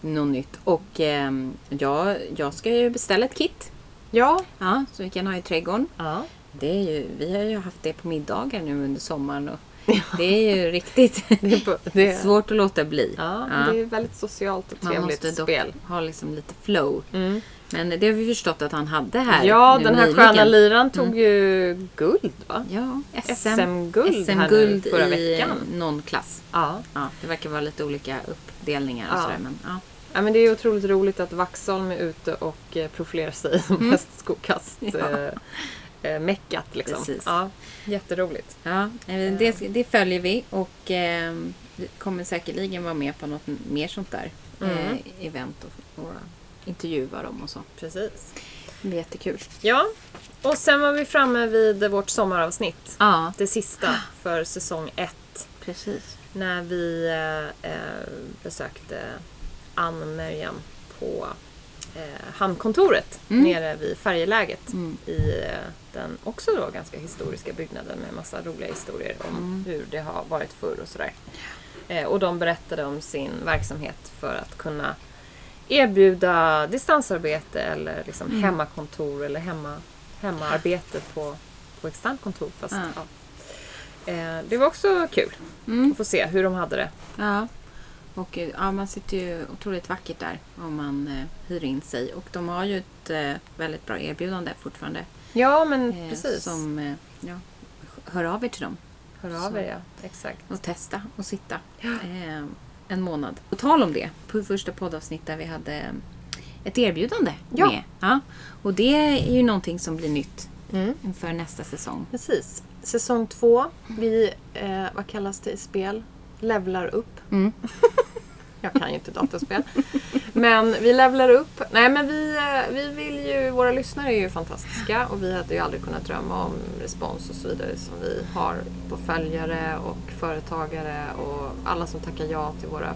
något nytt. Och ehm, ja, jag ska ju beställa ett kit. Ja. Ja, så vi kan ha i trädgården. ja. Det är ju, vi har ju haft det på middagar nu under sommaren. Och det är ju riktigt Det är, på, det är, svårt att låta bli. ja, Ja. det är väldigt socialt och Man trevligt måste dock spel. ha liksom lite flow. Mm. Men det har vi förstått att han hade här Ja, nu den här nyligen. sköna liran tog ju guld va? Ja, SM, SM-guld nu SM-guld förra i veckan. någon klass. Ja. Ja, det verkar vara lite olika uppdelningar och Ja. sådär. Men, ja. ja, men det är otroligt roligt att Vaxholm är ute och eh, profilerar sig som hästskokast. Ja. Eh, meckat liksom. Precis. Ja, jätteroligt. Ja, eh, det, det följer vi och eh, vi kommer säkerligen vara med på något mer sånt där Mm. eh, event och, och intervjua dem och så. Precis. Det blir jättekul. Ja, och sen var vi framme vid vårt sommaravsnitt. Ja, Det sista för säsong ett. precis. När vi eh, eh, besökte Ann Miriam på eh, hamnkontoret Mm. nere vid färjeläget Mm. i eh, den också då ganska historiska byggnaden med massa roliga historier om Mm. hur det har varit förr och sådär. Eh, och de berättade om sin verksamhet för att kunna erbjuda distansarbete eller liksom Mm. hemmakontor eller hemma, hemmaarbete på, på externt kontor. Fast, Ja. Eh, det var också kul Mm. att få se hur de hade det. Ja. Och eh, ja, man sitter ju otroligt vackert där om man eh, hyr in sig. Och de har ju ett eh, väldigt bra erbjudande fortfarande. Ja, men Eh, precis. Som, eh, ja, hör av er till dem Hör av er, ja. Exakt. och testa och sitta eh, en månad. På tal om det, på första poddavsnitt där vi hade ett erbjudande Ja. med. Ja. Och det är ju någonting som blir nytt Mm. inför nästa säsong. Precis. Säsong två. Vi, vad kallas det i spel? Levlar upp. Mm. Jag kan ju inte dataspel. Men vi levlar upp. Nej men vi, eh, vi vill ju, våra lyssnare är ju fantastiska och vi hade ju aldrig kunnat drömma om respons och så vidare som vi har på följare och företagare och alla som tackar ja till våra,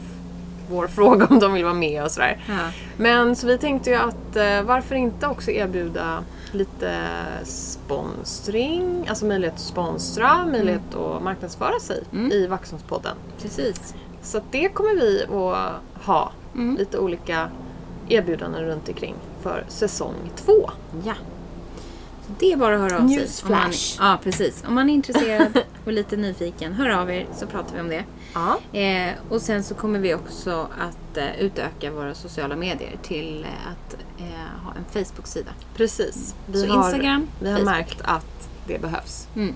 vår fråga om de vill vara med och sådär. Ja. Men så vi tänkte ju att eh, varför inte också erbjuda lite sponsring, alltså möjlighet att sponsra, möjlighet att marknadsföra sig Mm. i Vaxholmspodden. Precis. Så det kommer vi att ha Mm. lite olika erbjudanden runt omkring för säsong två. Ja. Det är bara att höra av sig. Newsflash. Man, ja, precis. Om man är intresserad och lite nyfiken, hör av er så pratar vi om det. Ja. Eh, och sen så kommer vi också att eh, utöka våra sociala medier till eh, att eh, ha en Facebook-sida. Precis. Vi så har, Instagram, vi har Facebook. märkt att det behövs. Mm.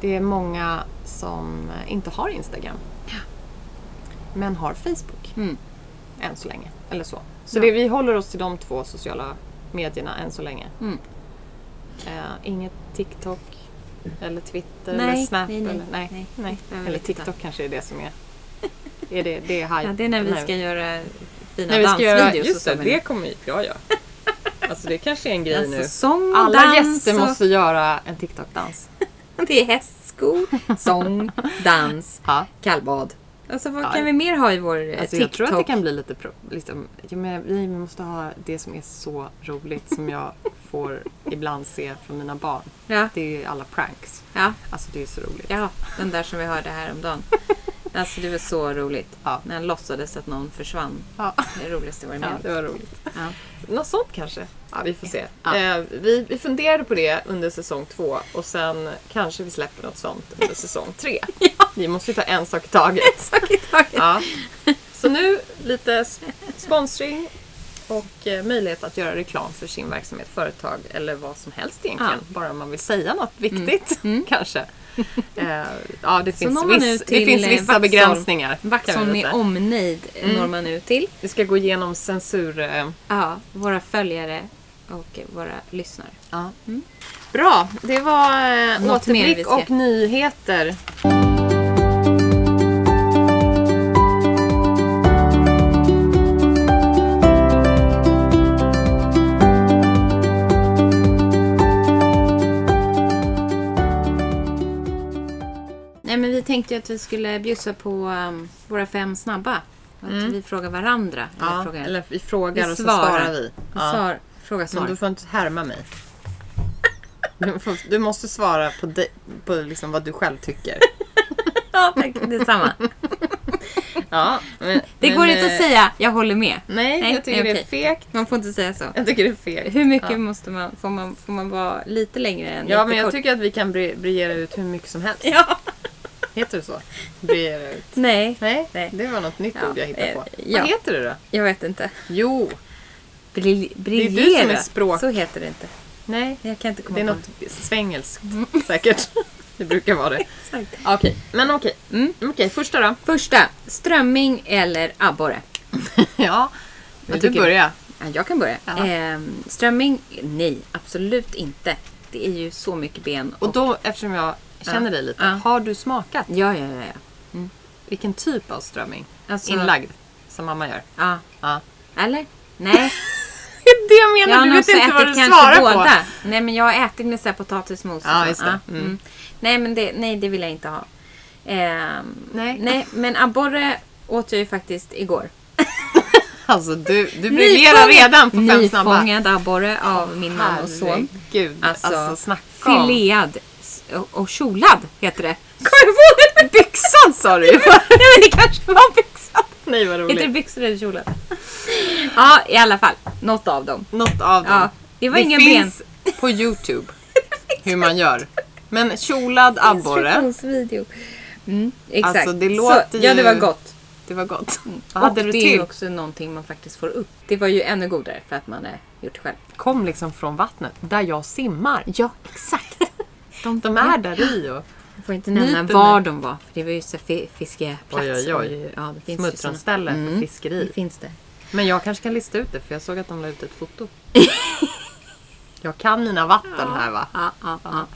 Det är många som inte har Instagram. Men har Facebook. Mm. Än så länge. Eller så. Så Ja. det, vi håller oss till de två sociala medierna än så länge. Mm. Eh, inget TikTok eller Twitter Nej, eller Snap. nej, nej, eller, nej, nej. nej. Eller vi titta. TikTok kanske är det som är... är det, det är hype. Ja, det är när vi ska göra fina När vi ska göra, just det, det kommer Ja, ja. Alltså det kanske är en grej Alltså nu. sång Alla dans gäster och- måste göra en TikTok-dans. Det är hästskor, sång, dans, Ja. kallbad. Alltså vad Ja. kan vi mer ha i vår eh, Alltså, jag TikTok? tror att det kan bli lite... Pro, liksom, ja, men vi måste ha det som är så roligt som jag får ibland se från mina barn. Ja, Det är ju alla pranks. ja, Alltså det är så roligt. ja, den där som vi hörde här om dagen. Alltså det var så roligt. Ja. När han låtsades att någon försvann. Ja. Det det roligaste jag varit Ja, med det om. var roligt. Ja. Något sånt kanske? Ja, vi får se. Ja. Eh, vi, vi funderade på det under säsong två och sen kanske vi släpper något sånt under säsong tre. Vi måste ju ta en sak i taget. Sak i taget. Ja. Så nu lite sponsring och eh, möjlighet att göra reklam för sin verksamhet, företag eller vad som helst egentligen. Bara om man vill säga något viktigt kanske. Eh, ja, det finns, viss, det finns eh, vissa Vaxholm. begränsningar. Vaxholm med omnejd når man ut till. Vi ska gå igenom censur... Eh, Ja, våra följare och våra lyssnare. Ja. Bra, det var eh, Något återblick och nyheter. Vi tänkte ju att vi skulle bjussa på um, våra fem snabba. Att vi frågar varandra. Eller Ja, frågar. eller vi frågar Vi och så svarar. vi. Vi Ja. svar, fråga Men svar. du får inte härma mig. Du, får, du måste svara på, de, på liksom vad du själv tycker. Ja, tack. Detsamma. Ja, men, Det men, går inte eh, att säga jag håller med. Nej, Nej, jag tycker nej, det är fegt. Man får inte säga så. Jag tycker det är fegt. Hur mycket Ja, måste man, får man, får man vara lite längre än ja men jag jättekort? tycker att vi kan bri- briljera ut hur mycket som helst. Ja. Heter det så? Briljera ut. Nej, Nej, Nej. det var något nytt Ja, ord jag hittade på. eh, ja. Vad heter det då? jag vet inte. Jo, Bril- är du briljera. som är språk- Så heter det inte. nej. Jag kan inte komma Det är på något svengelskt säkert. Det brukar vara det. Exakt. Okej, men okej. Mm. Okej, första då. Första, strömming eller abborre? Ja, vill du tycker du? börja? Ja, jag kan börja. Ja. Ehm, strömming? Nej, absolut inte. Det är ju så mycket ben. Och då, eftersom jag känner dig lite, har du smakat? Ja, ja, ja. ja. Vilken typ av strömming? Alltså, Inlagd, som mamma gör. Ja. Ja. Eller? Nej. Det jag Jag menar, har du vet inte vad du kanske svarar båda. på. Nej, men jag har ätit med så här potatismos Ja, just det. Mm. Nej, men det, nej, det vill jag inte ha. Ehm, Nej. nej, men abborre åt jag ju faktiskt igår. Alltså du, du briljerar redan på fem snabba. Nyfångad abborre av min man och son. Herregud, alltså, Alltså, snacka om. Filead och, och kjolad heter det. Kom jag på det? Byxan sa du ju. Nej, men det kanske var byxad. Nej vad Heter det roligt. byxor eller kjolad? Ja, i alla fall. Något av dem. Något av dem. Ja, det var det inga finns på Youtube hur man gör. Men kjolad abborre. Mm, exakt. Alltså, det låter så, Ja, det var ju- gott. det var gott. Vad Och hade du det är till? ju också någonting man faktiskt får upp. Det var ju ännu godare för att man har gjort det själv. Kom liksom från vattnet, där jag simmar. Ja, exakt. De, de är där i och Jag får inte nämna var de var. För det var ju så fi- fiskeplats. Oj, oj, oj. var ju- Ja, det finns ju såna. smultronställe för Mm, fiskeri. Det finns det. Men jag kanske kan lista ut det för jag såg att de la ut ett foto. jag kan mina vatten här va? Ja, ja, ja.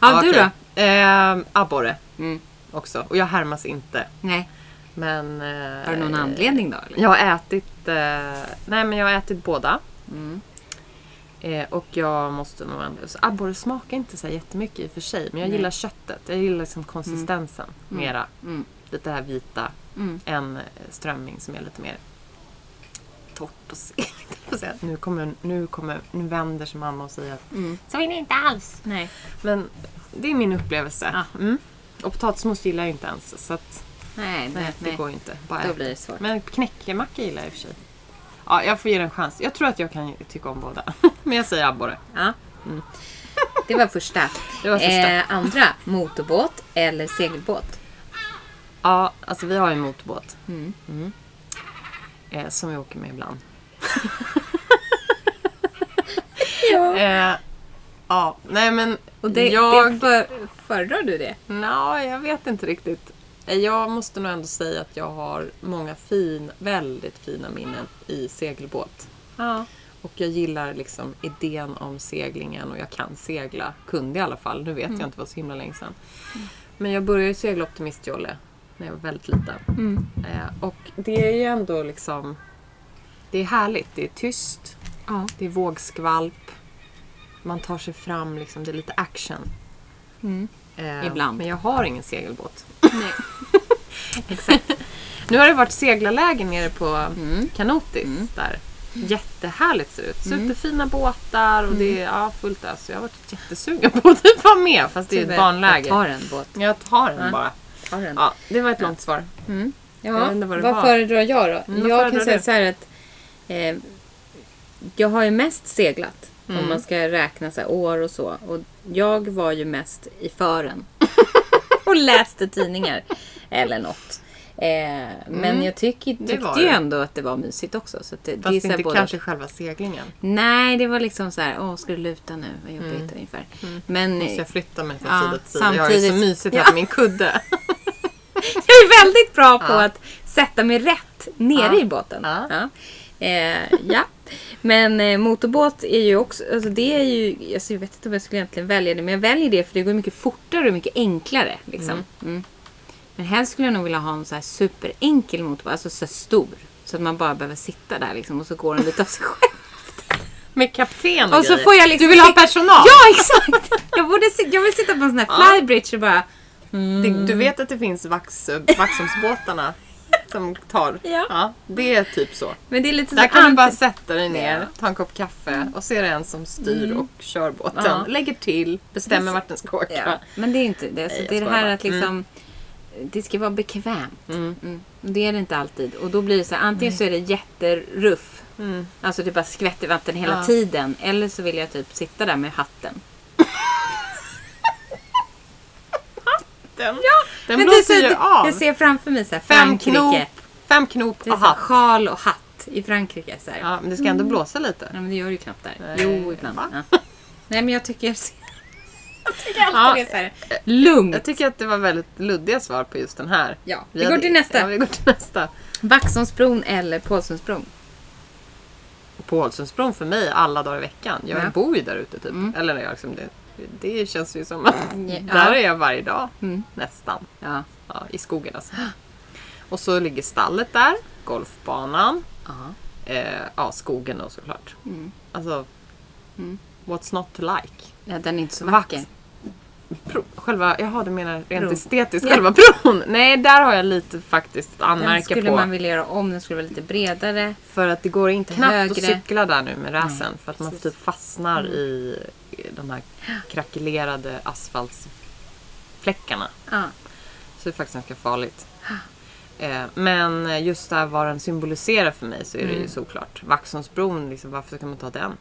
Ja, du då? Eh, abborre Mm. också. Och jag härmas inte. Nej. Men... Eh, Har du någon anledning då? Eller? Jag har ätit... Eh, nej men jag har ätit båda. Mm. Eh, och jag måste nog ändå... Så abborre smakar inte så jättemycket i och för sig. Men jag Nej. gillar köttet. Jag gillar liksom konsistensen mera. Mm. Lite det här vita. Mm. Än eh, strömming som är lite mer torrt och segt. Nu, kommer, nu, kommer, nu vänder sig mamma och säger att Mm. så vill ni inte alls. Nej. Men det är min upplevelse. Ja. Mm. Och potatismos gillar jag inte ens. Så att, Nej, nej, nej, det går ju inte. Bara Då blir det svårt. Men knäckemacka gillar jag i och för sig. Ja, jag får ge det en chans. Jag tror att jag kan tycka om båda. Men jag säger abborre. Ja. Det var första. Det var första. Eh, andra, motorbåt eller segelbåt? Ja, alltså vi har ju en motorbåt. Mm. Eh, som vi åker med ibland. Ja. Eh, ja, nej men Och det, jag... det för, föredrar du det? Nå, jag vet inte riktigt. Jag måste nog ändå säga att jag har många fin, väldigt fina minnen i segelbåt. Ja. Och jag gillar liksom idén om seglingen och jag kan segla. Kunde i alla fall. Nu vet jag inte, vad så himla länge sedan. Men jag började segla optimistjolle när jag var väldigt liten. Mm. Eh, och det är ju ändå liksom... Det är härligt. Det är tyst. Ja. Det är vågskvalp. Man tar sig fram, liksom, det är lite action. Mm. Eh, Ibland. Men jag har ingen segelbåt. Nej. Exakt. Nu har det varit seglarläge nere på Mm. Kanotis där. Jättehärligt ser det ut. Superfina båtar och det är ja, fullt ös. Så Jag har varit jättesugen på att typ vara med fast det är ett barnläge. Jag tar en båt. Jag tar Ja. bara. Tar en. Ja, det var ett långt svar. Ja, Jag vet inte vad vad, var. föredrar jag då? Mm, jag kan säga du? så här att eh, jag har ju mest seglat. Mm. Om man ska räkna så här, år och så. Och jag var ju mest i fören. och läste tidningar. Eller något. Eh, men jag det tyckte ju det. ändå att det var mysigt också. Så det, det är Fast här inte både- kanske själva seglingen. Nej, det var liksom så här, åh, ska du luta nu? Vad jobbigt ungefär. Men Måste jag flytta mig från Ja, sida till sida? Jag har ju så samtidigt- mysigt här Ja. på min kudde. Jag är väldigt bra på Ja. att sätta mig rätt nere Ja. i båten. Ja. Eh, ja. Men eh, motorbåt är ju också, alltså det är ju, alltså jag vet inte om jag skulle egentligen välja det, men jag väljer det för det går mycket fortare och mycket enklare. Liksom. Mm. Men helst skulle jag nog vilja ha en så här superenkel motorbåt, alltså så stor. Så att man bara behöver sitta där liksom, och så går den lite av sig själv. Med kapten och, Och så grejer. får jag liksom Du vill ha personal? Ja, exakt! Jag, borde, sit- jag vill sitta på en sån här flybridge och bara... Det, du vet att det finns vax, Vaxholmsbåtarna som tar? Ja. Det är typ så. Men det är lite Där kan du anti- bara sätta dig ner, Ja. Mm. ta en kopp kaffe och så är det en som styr och kör båten. Ja. Lägger till, bestämmer vart den ska åka. Ja, men det är inte det. Nej, det är det här bara. att liksom... Det ska vara bekvämt. Mm. Och Det är det inte alltid. Och då blir det så här, antingen så är det jätteruff. Alltså det bara skvätter vatten hela Mm. Ja. tiden. Eller så vill jag typ sitta där med hatten. Den, Ja, den men det är blåser så, ju det- av. Jag ser framför mig så här, Fem Frankrike. knop, fem knop Det är och så här, hatt. sjal och hatt i Frankrike. Så här. Ja. Ja, men det ska ändå blåsa lite. men det gör det ju knappt där. Nej, Jo, ibland. va? Ja. Nej, men jag tycker... Jag tycker alltid Ja. det är så här lugnt. Jag tycker att det var väldigt luddiga svar på just den här. Ja, vi går hade- till nästa. Ja, vi går till nästa. Vaxholmsbron eller Pålsundsbron? Pålsundsbron för mig alla dagar i veckan. Jag Ja. bor ju där ute typ. Mm. Eller jag liksom det, det känns ju som att Ja. där är jag varje dag. Mm. Nästan. Ja. Ja, I skogen alltså. Och så ligger stallet där. Golfbanan. Eh, ja, skogen då såklart. Mm. Alltså, Mm. what's not to like? Ja, den är inte så vacker. Pro, själva, jaha du menar rent Bron. estetiskt, Ja. själva bron? Nej, där har jag lite faktiskt att Den anmärka skulle på. man vilja göra om. Den skulle vara lite bredare. För att det går inte knappt högre. att cykla där nu med räsen. Nej, för att man precis. Mm. typ fastnar i i de här krackelerade asfaltsfläckarna. Ja. Så det är faktiskt ganska farligt. Eh, Men just där vad den symboliserar för mig så är det Mm. ju såklart. Vaxholmsbron, liksom, varför ska man ta den?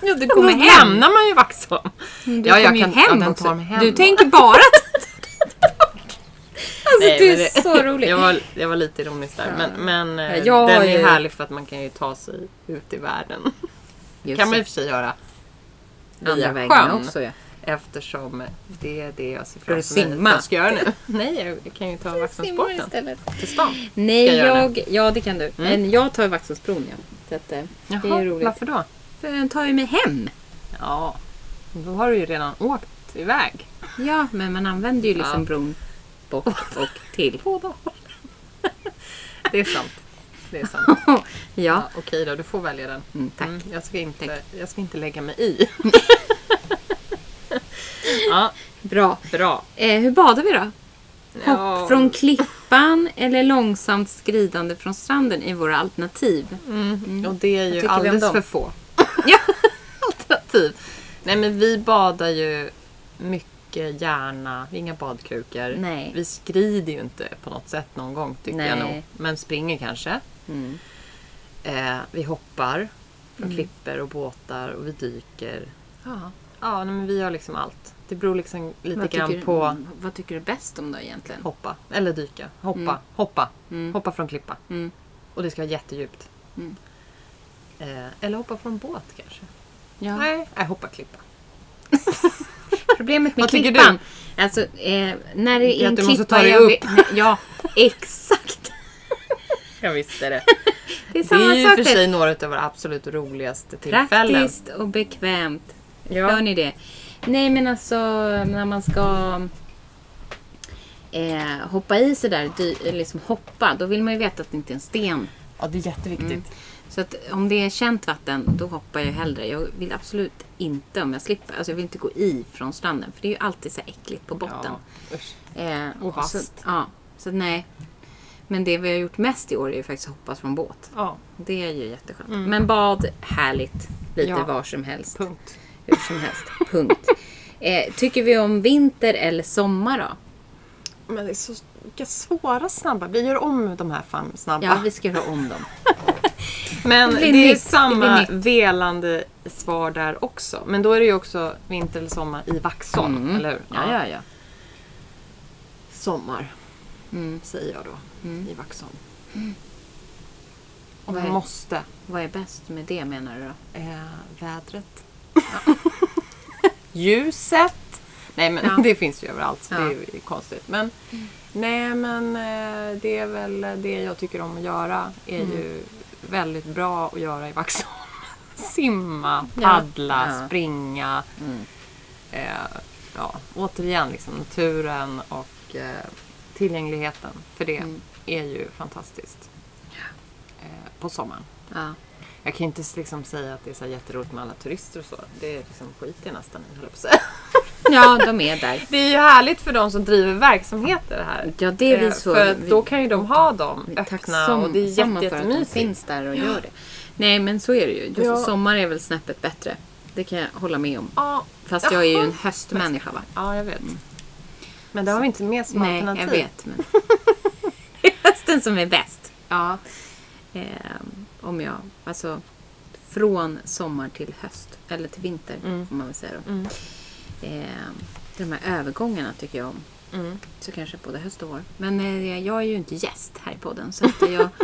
Ja, du Då kommer hem. lämnar man ju Vaxholm. Du Ja, jag kan- hem ja, tar mig hem. Du tänker bara Alltså Nej, du men är det- så rolig. Jag var, jag var lite ironisk där. Men, men eh, Ja, jag den är ju- härlig för att man kan ju ta sig ut i världen. Just kan man i och för sig göra Andra via vägen sjön. också ja. Eftersom det är det jag ser framför mig att jag ska göra nu. Nej, jag kan ju ta Vaxholmsbåten till stan. Nej, jag jag, ja det kan du. Men jag tar Vaxholmsbron ja. Så att, eh, det är Jaha, ju roligt. varför då? För den tar ju mig hem. Ja, då har du ju redan åkt iväg. Ja, men man använder ju liksom Ja. bron bort och till. Båda Det är sant. Det är sant. ja, Ja, okej då, du får välja den. Mm, tack. Mm, jag, ska inte, jag ska inte lägga mig i. ja, bra. bra. Eh, hur badar vi då? Ja. Hopp från klippan eller långsamt skridande från stranden i våra alternativ. Mm. Och det är ju alldeles för få Ja. alternativ. Nej men vi badar ju mycket gärna, inga badkrukor. Nej. Vi skrider ju inte på något sätt någon gång tycker jag Nej. nog. Men springer kanske. Mm. Eh, vi hoppar från klippor och båtar och vi dyker. Ja, ja men vi har liksom allt. Det beror liksom lite Vad, grann tycker, på vad tycker du bäst om då egentligen? hoppa eller dyka. Hoppa, Mm. hoppa, Mm. hoppa från klippa. Mm. Och det ska vara jättedjupt. Mm. Eh, eller hoppa från båt kanske. Ja. Nej, jag hoppar klippa. Problemet med Vad tycker klippan. Alltså, eh, när det Det är en att du måste klippa... ta dig upp. nej, Ja, exakt. Jag visste det. Det är Det samma är ju sak för sig några av våra absolut roligaste tillfällen. Praktiskt och bekvämt. Hör ni det? Nej men alltså när man ska eh, hoppa i sådär, dy- liksom hoppa, då vill man ju veta att det inte är en sten. Ja, det är jätteviktigt. Mm. Så att om det är känt vatten, då hoppar jag hellre. Jag vill absolut inte, om jag slipper, alltså jag vill inte gå i från stranden. För det är ju alltid så äckligt på botten. Ja. Eh, Och så, vasst. ja. Så nej. Men det vi har gjort mest i år är ju faktiskt hoppas från båt. Ja, Det är ju jätteskönt. Men bad, härligt. Lite Ja. var som helst. punkt. Hur som helst. Punkt. Eh, tycker vi om vinter eller sommar då? Men det är så vilka svåra snabba. Vi gör om de här fem snabba. Ja, vi ska göra om dem. Men Det det, är nytt. Det samma blir velande svar där också. Men då är det ju också vinter eller sommar i Vaxholm, Mm. eller hur? Ja, ja, ja. Sommar, Mm. säger jag då, i Vaxholm. Och Vad är- måste. Vad är bäst med det menar du då? Eh, vädret. Ljuset. Nej men Ja. det finns ju överallt Ja. det är ju konstigt. Men, nej men eh, det är väl det jag tycker om att göra. är Mm. ju väldigt bra att göra i Vaxholm. Simma, paddla, Ja. springa. Mm. Eh, ja, återigen liksom naturen och eh, tillgängligheten. För det Mm. är ju fantastiskt. Eh, på sommaren. Ja. Jag kan inte liksom säga att det är så jätteroligt med alla turister och så. Det är liksom skit jag nästan i, höll på säga. ja, de är där. Det är ju härligt för de som driver verksamheter här. Ja, det är vi Eh, så... För vi- då kan ju de ha dem öppna och det är tacksamma jätte, för att de jättemysigt. finns där och gör det. Nej, men så är det ju. Just Ja. sommar är väl snäppet bättre. Det kan jag hålla med om. Ja, Fast jag är ju en höstmänniska va? ja, jag vet. Men det har vi inte med som Nej, alternativ. jag vet. Men... det är hösten som är bäst. Ja. Ehm, om jag, alltså från sommar till höst. Eller till vinter Mm. får man väl säga då. Mm. Ehm, de här övergångarna tycker jag om. Mm. Så kanske både höst och vår. Men eh, jag är ju inte gäst här i podden. Så att jag,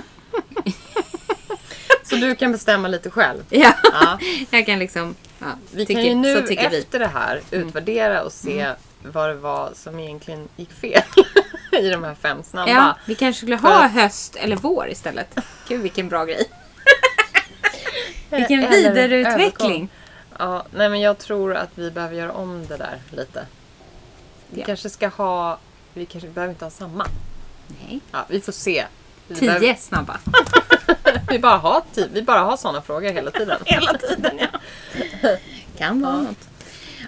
Så du kan bestämma lite själv. ja, Ja. jag kan liksom... Ja, Vi tycker, kan ju nu tycker vi. Mm. efter det här utvärdera och se vad det var som egentligen gick fel i de här fem snabba. Ja, vi kanske skulle ha höst eller vår istället. Gud vilken bra grej. Vilken Eller vidareutveckling. Ja, nej men jag tror att vi behöver göra om det där lite. Vi Ja. kanske ska ha, vi kanske behöver inte ha samma. Nej. Ja, vi får se. Vi, Tio behöver, snabba. vi bara har tid, vi bara har sådana frågor hela tiden. Hela tiden ja. Kan vara något.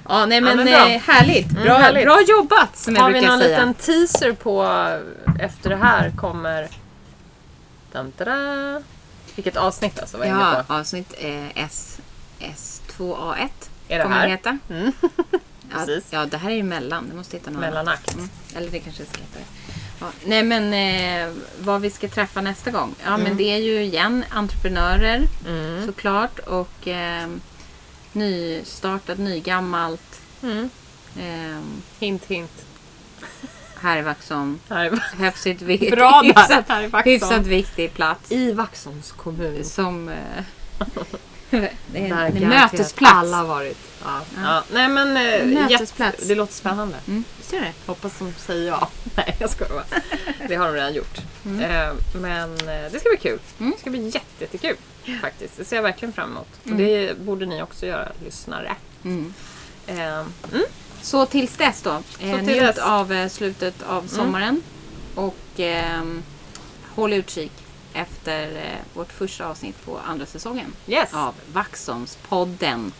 Ja, nej men, men bra. eh, härligt. Bra, Mm, härligt. bra jobbat som jag Har vi brukar någon säga. liten teaser på efter det här kommer... Tada. Vilket avsnitt alltså? Vad är Ja, på? avsnitt eh, S, S2A1 Är det här? heta. Mm. Ja, Precis. ja, det här är ju mellan. Det måste heta något annat. Mellanakt. Mm. Eller det kanske ska heta det. Ja, nej men eh, vad vi ska träffa nästa gång. Ja men det är ju igen entreprenörer Mm. såklart. Och eh, nystartat, nygammalt. Mm. Eh, Hint hint. Här i Vaxholm. Här är Hyfsat, Bra där, viktig plats. I Vaxholms kommun. Som... Eh, det är en mötesplats. Alla varit. Ja. Ja. Nej men eh, Mötesplats. jätte- det låter spännande. Mm, är det? Hoppas de säger ja. Nej jag skojar bara. Det har de redan gjort. Mm. Eh, men eh, det ska bli kul. Det ska bli jätte, jättekul faktiskt. Det ser jag verkligen fram emot. Och det borde ni också göra, lyssnare. Mm. Eh, mm. Så tills dess då. Eh, till njut av eh, slutet av sommaren. Och ehm, håll utkik efter eh, vårt första avsnitt på andra säsongen Yes. av Vaxholmspodden.